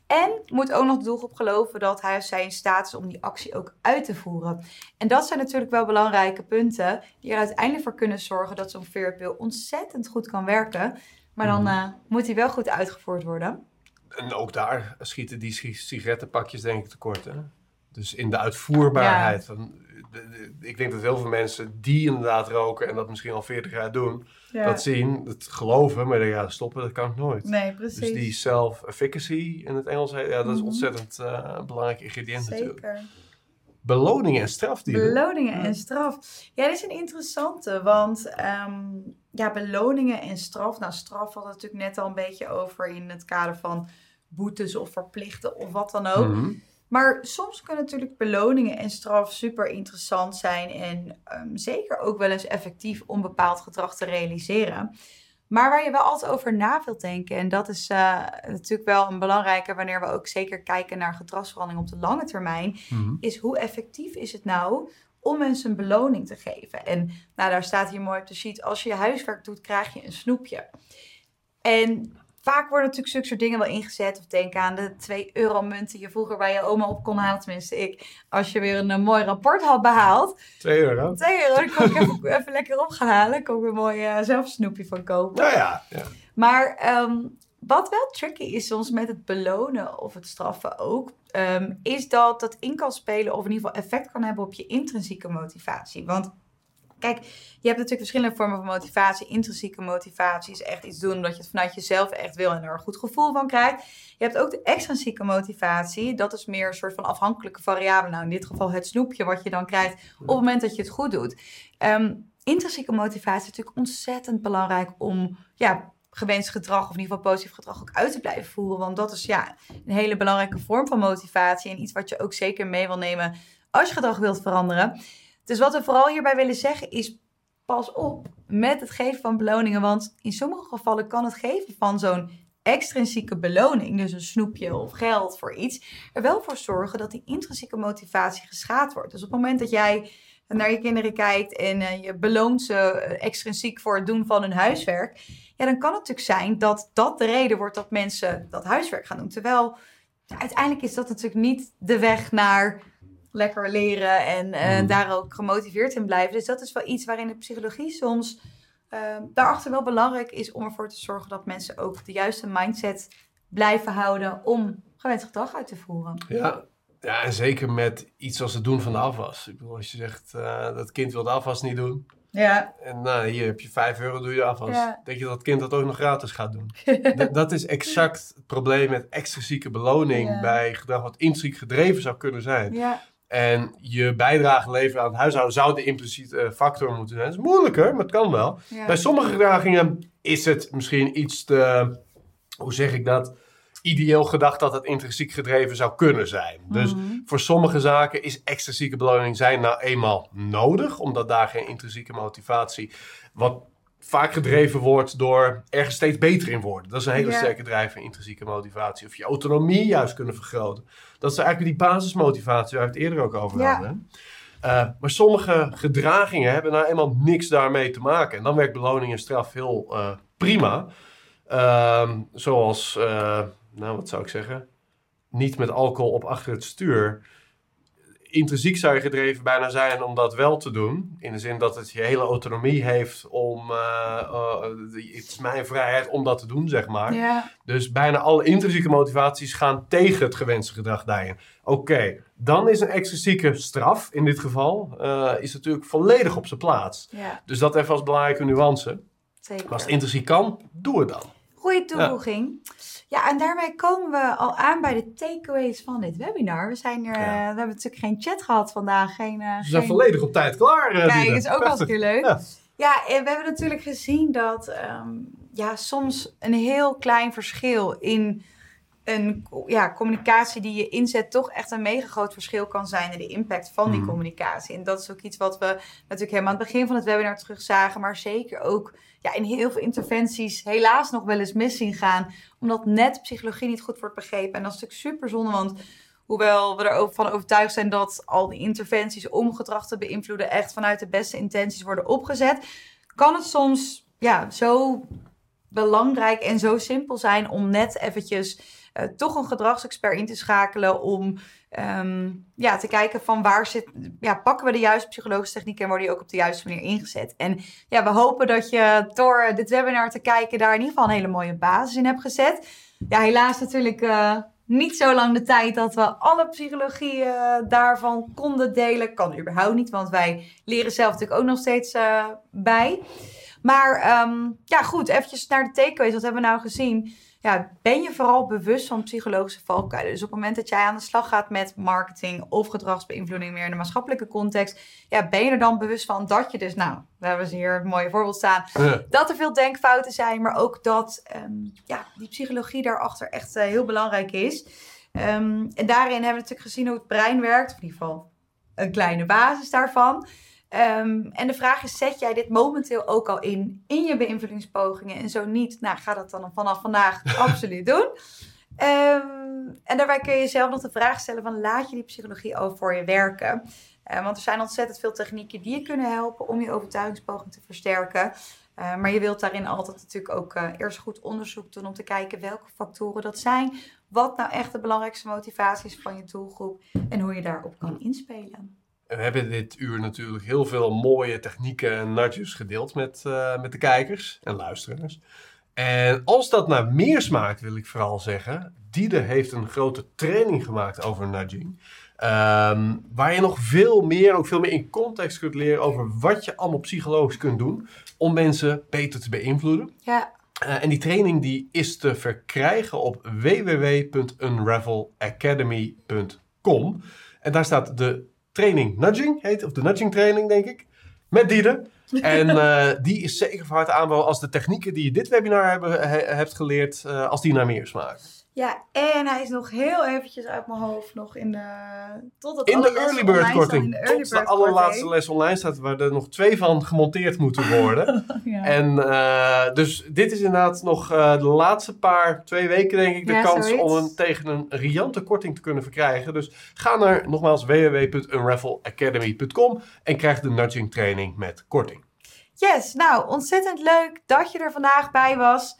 En moet ook nog de doelgroep geloven dat hij of zij in staat is om die actie ook uit te voeren. En dat zijn natuurlijk wel belangrijke punten die er uiteindelijk voor kunnen zorgen dat zo'n veerpil ontzettend goed kan werken. Maar dan eh, moet die wel goed uitgevoerd worden. En ook daar schieten die si- sigarettenpakjes denk ik tekort. Hè? Dus in de uitvoerbaarheid. Van, de- de- ik denk dat heel veel mensen die inderdaad roken en dat misschien al 40 jaar doen, dat zien, dat geloven, maar ja, stoppen, dat kan ik nooit. Nee, precies. Dus die self-efficacy in het Engels, heet- ja, dat is Mhm. ontzettend eh, een belangrijk ingrediënt natuurlijk. Beloningen en strafdieren. Beloningen Ja. en straf. Ja, dit is een interessante, want ehm, ja, beloningen en straf. Nou, straf hadden we natuurlijk net al een beetje over in het kader van boetes of verplichten of wat dan ook. Mhm. Maar soms kunnen natuurlijk beloningen en straf super interessant zijn en ehm, zeker ook wel eens effectief om bepaald gedrag te realiseren. Maar waar je wel altijd over na wilt denken, en dat is eh, natuurlijk wel een belangrijke wanneer we ook zeker kijken naar gedragsverandering op de lange termijn, Mhm. is hoe effectief is het nou om mensen een beloning te geven. En nou, daar staat hier mooi op de sheet, als je je huiswerk doet, krijg je een snoepje. En vaak worden natuurlijk zulke soort dingen wel ingezet. Of denk aan de 2 euro munten die je vroeger bij je oma op kon halen. Tenminste, ik. Als je weer een, eh, mooi rapport had behaald. 2 euro. 2 euro, dan kon ik even, even lekker op gaan halen. kon ik een mooi eh, zelf een snoepje van kopen. Nou ja, ja. Maar ehm, wat wel tricky is soms met het belonen of het straffen ook, ehm, is dat dat in kan spelen of in ieder geval effect kan hebben op je intrinsieke motivatie. Want kijk, je hebt natuurlijk verschillende vormen van motivatie. Intrinsieke motivatie is echt iets doen omdat je het vanuit jezelf echt wil en er een goed gevoel van krijgt. Je hebt ook de extrinsieke motivatie. Dat is meer een soort van afhankelijke variabele. Nou, in dit geval het snoepje wat je dan krijgt op het moment dat je het goed doet. Ehm, intrinsieke motivatie is natuurlijk ontzettend belangrijk om ja, gewenst gedrag, of in ieder geval positief gedrag, ook uit te blijven voeren. Want dat is ja, een hele belangrijke vorm van motivatie. En iets wat je ook zeker mee wil nemen als je gedrag wilt veranderen. Dus wat we vooral hierbij willen zeggen is. Pas op met het geven van beloningen. Want in sommige gevallen kan het geven van zo'n extrinsieke beloning, dus een snoepje of geld voor iets, er wel voor zorgen dat die intrinsieke motivatie geschaad wordt. Dus op het moment dat jij naar je kinderen kijkt en eh, je beloont ze eh, extrinsiek voor het doen van hun huiswerk, ja, dan kan het natuurlijk zijn dat dat de reden wordt dat mensen dat huiswerk gaan doen. Terwijl uiteindelijk is dat natuurlijk niet de weg naar lekker leren en eh, Hmm. daar ook gemotiveerd in blijven. Dus dat is wel iets waarin de psychologie soms eh, daarachter wel belangrijk is om ervoor te zorgen dat mensen ook de juiste mindset blijven houden om gewenst gedrag uit te voeren. Ja. ja, en zeker met iets als het doen van de afwas. Ik bedoel, als je zegt eh, dat kind wil de afwas niet doen. Ja, En nou, hier heb je 5 euro, doe je afwas. Ja. Denk je dat het kind dat ook nog gratis gaat doen? Dat is exact het probleem met extrinsieke beloning Ja. bij gedrag wat intrinsiek gedreven zou kunnen zijn. ja, En je bijdrage leveren aan het huishouden zou de impliciete factor moeten zijn. Dat is moeilijker, maar het kan wel. ja. Bij sommige gedragingen is het misschien iets te hoe zeg ik dat? Ideeel gedacht dat het intrinsiek gedreven zou kunnen zijn. Dus Mhm. voor sommige zaken is extrinsieke beloning zijn nou eenmaal nodig, omdat daar geen intrinsieke motivatie, wat vaak gedreven wordt door ergens steeds beter in worden. Dat is een hele Ja. sterke drijver, intrinsieke motivatie. Of je autonomie juist kunnen vergroten. Dat is eigenlijk die basismotivatie waar we het eerder ook over Ja. hadden. Uh, maar sommige gedragingen hebben nou eenmaal niks daarmee te maken. En dan werkt beloning en straf heel uh, prima. Uh, zoals, uh, nou wat zou ik zeggen, niet met alcohol op achter het stuur. Intrinsiek zou je gedreven bijna zijn om dat wel te doen. In de zin dat het je hele autonomie heeft om, uh, het is mijn vrijheid om dat te doen, zeg maar. Ja. Dus bijna alle intrinsieke motivaties gaan tegen het gewenste gedrag daarin. Oké, okay, dan is een extrinsieke straf, in dit geval, uh, is natuurlijk volledig op zijn plaats. Ja. Dus dat even als belangrijke nuance. Zeker. Maar als het intrinsiek kan, doe het dan. Goeie toevoeging. Ja. ja. en daarmee komen we al aan bij de takeaways van dit webinar. We, zijn er, ja. uh, we hebben natuurlijk geen chat gehad vandaag. Geen, uh, Ze zijn geen... volledig op tijd klaar. Uh, Kijk, is ook wel eens een keer leuk. Ja. Ja, en we hebben natuurlijk gezien dat um, ja, soms een heel klein verschil in een ja, communicatie die je inzet toch echt een mega groot verschil kan zijn in de impact van die Mhm. communicatie. En dat is ook iets wat we natuurlijk helemaal aan het begin van het webinar terugzagen, maar zeker ook ja, in heel veel interventies helaas nog wel eens mis zien gaan, omdat net psychologie niet goed wordt begrepen. En dat is natuurlijk super zonde, want hoewel we er van overtuigd zijn dat al die interventies om gedrag te beïnvloeden echt vanuit de beste intenties worden opgezet, kan het soms ja, zo belangrijk en zo simpel zijn om net eventjes uh, toch een gedragsexpert in te schakelen om um, ja, te kijken van waar zit, ja, pakken we de juiste psychologische technieken en worden die ook op de juiste manier ingezet. En ja, we hopen dat je door dit webinar te kijken daar in ieder geval een hele mooie basis in hebt gezet. Ja, helaas natuurlijk uh, niet zo lang de tijd dat we alle psychologie uh, daarvan konden delen. Kan überhaupt niet, want wij leren zelf natuurlijk ook nog steeds bij. Maar um, ja, goed, eventjes naar de takeaways. Wat hebben we nou gezien? Ja, ben je vooral bewust van psychologische valkuilen? Dus op het moment dat jij aan de slag gaat met marketing of gedragsbeïnvloeding meer in de maatschappelijke context, ja, ben je er dan bewust van dat je dus, nou, we hebben ze hier een mooie voorbeeld staan, Ja. dat er veel denkfouten zijn, maar ook dat um, ja, die psychologie daarachter echt uh, heel belangrijk is. Um, en daarin hebben we natuurlijk gezien hoe het brein werkt, of in ieder geval een kleine basis daarvan. Um, en de vraag is, zet jij dit momenteel ook al in, in je beïnvloedingspogingen? En zo niet, nou ga dat dan vanaf vandaag absoluut doen. Um, en daarbij kun je zelf nog de vraag stellen van, laat je die psychologie over voor je werken? Uh, want er zijn ontzettend veel technieken die je kunnen helpen om je overtuigingspoging te versterken. Uh, maar je wilt daarin altijd natuurlijk ook uh, eerst goed onderzoek doen om te kijken welke factoren dat zijn. Wat nou echt de belangrijkste motivatie is van je doelgroep en hoe je daarop kan inspelen. We hebben dit uur natuurlijk heel veel mooie technieken en nudges gedeeld met, uh, met de kijkers en luisteraars. En als dat naar meer smaakt, wil ik vooral zeggen, Diede heeft een grote training gemaakt over nudging. Um, waar je nog veel meer, ook veel meer in context kunt leren over wat je allemaal psychologisch kunt doen om mensen beter te beïnvloeden. Ja. Uh, en die training die is te verkrijgen op www.unravelacademy.com. En daar staat de training nudging, heet, of de nudging training denk ik, met Diede. En uh, die is zeker van harte aanbouwen als de technieken die je dit webinar hebben, he, hebt geleerd, uh, als die naar meer smaken. Ja, en hij is nog heel eventjes uit mijn hoofd nog in de... Tot het in de early bird korting. In de early tot de allerlaatste les online staat, waar er nog twee van gemonteerd moeten worden. ja. En uh, dus dit is inderdaad nog uh, de laatste paar, twee weken denk ik, de Ja, kans zoiets. om een, tegen een riante korting te kunnen verkrijgen. Dus ga naar nogmaals www.unravelacademy.com en krijg de nudging training met korting. Yes, nou ontzettend leuk dat je er vandaag bij was.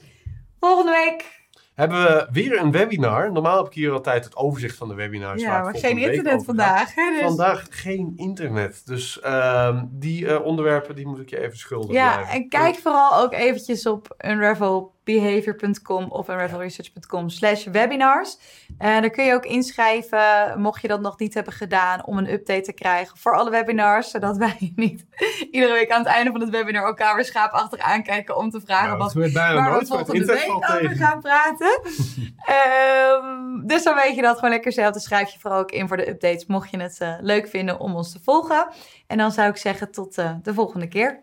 Volgende week hebben we weer een webinar. Normaal heb ik hier altijd het overzicht van de webinars. Ja, maar geen internet vandaag. Hè, dus. Vandaag geen internet. Dus uh, die uh, onderwerpen die moet ik je even schuldig Ja, blijven. en kijk vooral ook eventjes op unravelbehavior.com of unravelresearch.com slash webinars. Uh, daar kun je ook inschrijven, mocht je dat nog niet hebben gedaan, om een update te krijgen voor alle webinars. Zodat wij niet iedere week aan het einde van het webinar elkaar weer schaapachtig aankijken om te vragen Nou, wat waar we volgende week over gaan praten. um, dus dan weet je dat gewoon lekker zelf. Dan schrijf je vooral ook in voor de updates, mocht je het uh, leuk vinden om ons te volgen. En dan zou ik zeggen tot uh, de volgende keer.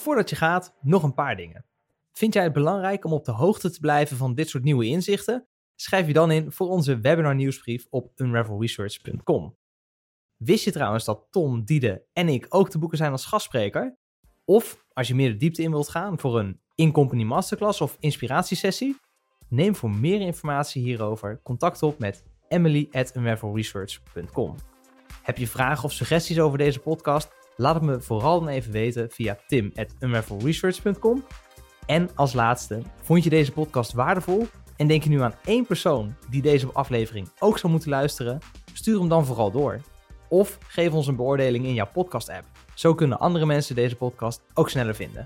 Voordat je gaat, nog een paar dingen. Vind jij het belangrijk om op de hoogte te blijven van dit soort nieuwe inzichten? Schrijf je dan in voor onze webinar nieuwsbrief op unravelresearch.com. Wist je trouwens dat Tom, Diede en ik ook te boeken zijn als gastspreker? Of als je meer de diepte in wilt gaan voor een in-company masterclass of inspiratiesessie? Neem voor meer informatie hierover contact op met emily at. Heb je vragen of suggesties over deze podcast? Laat het me vooral dan even weten via tim at unravelresearch.com. En als laatste, vond je deze podcast waardevol en denk je nu aan één persoon die deze aflevering ook zou moeten luisteren? Stuur hem dan vooral door. Of geef ons een beoordeling in jouw podcast-app. Zo kunnen andere mensen deze podcast ook sneller vinden.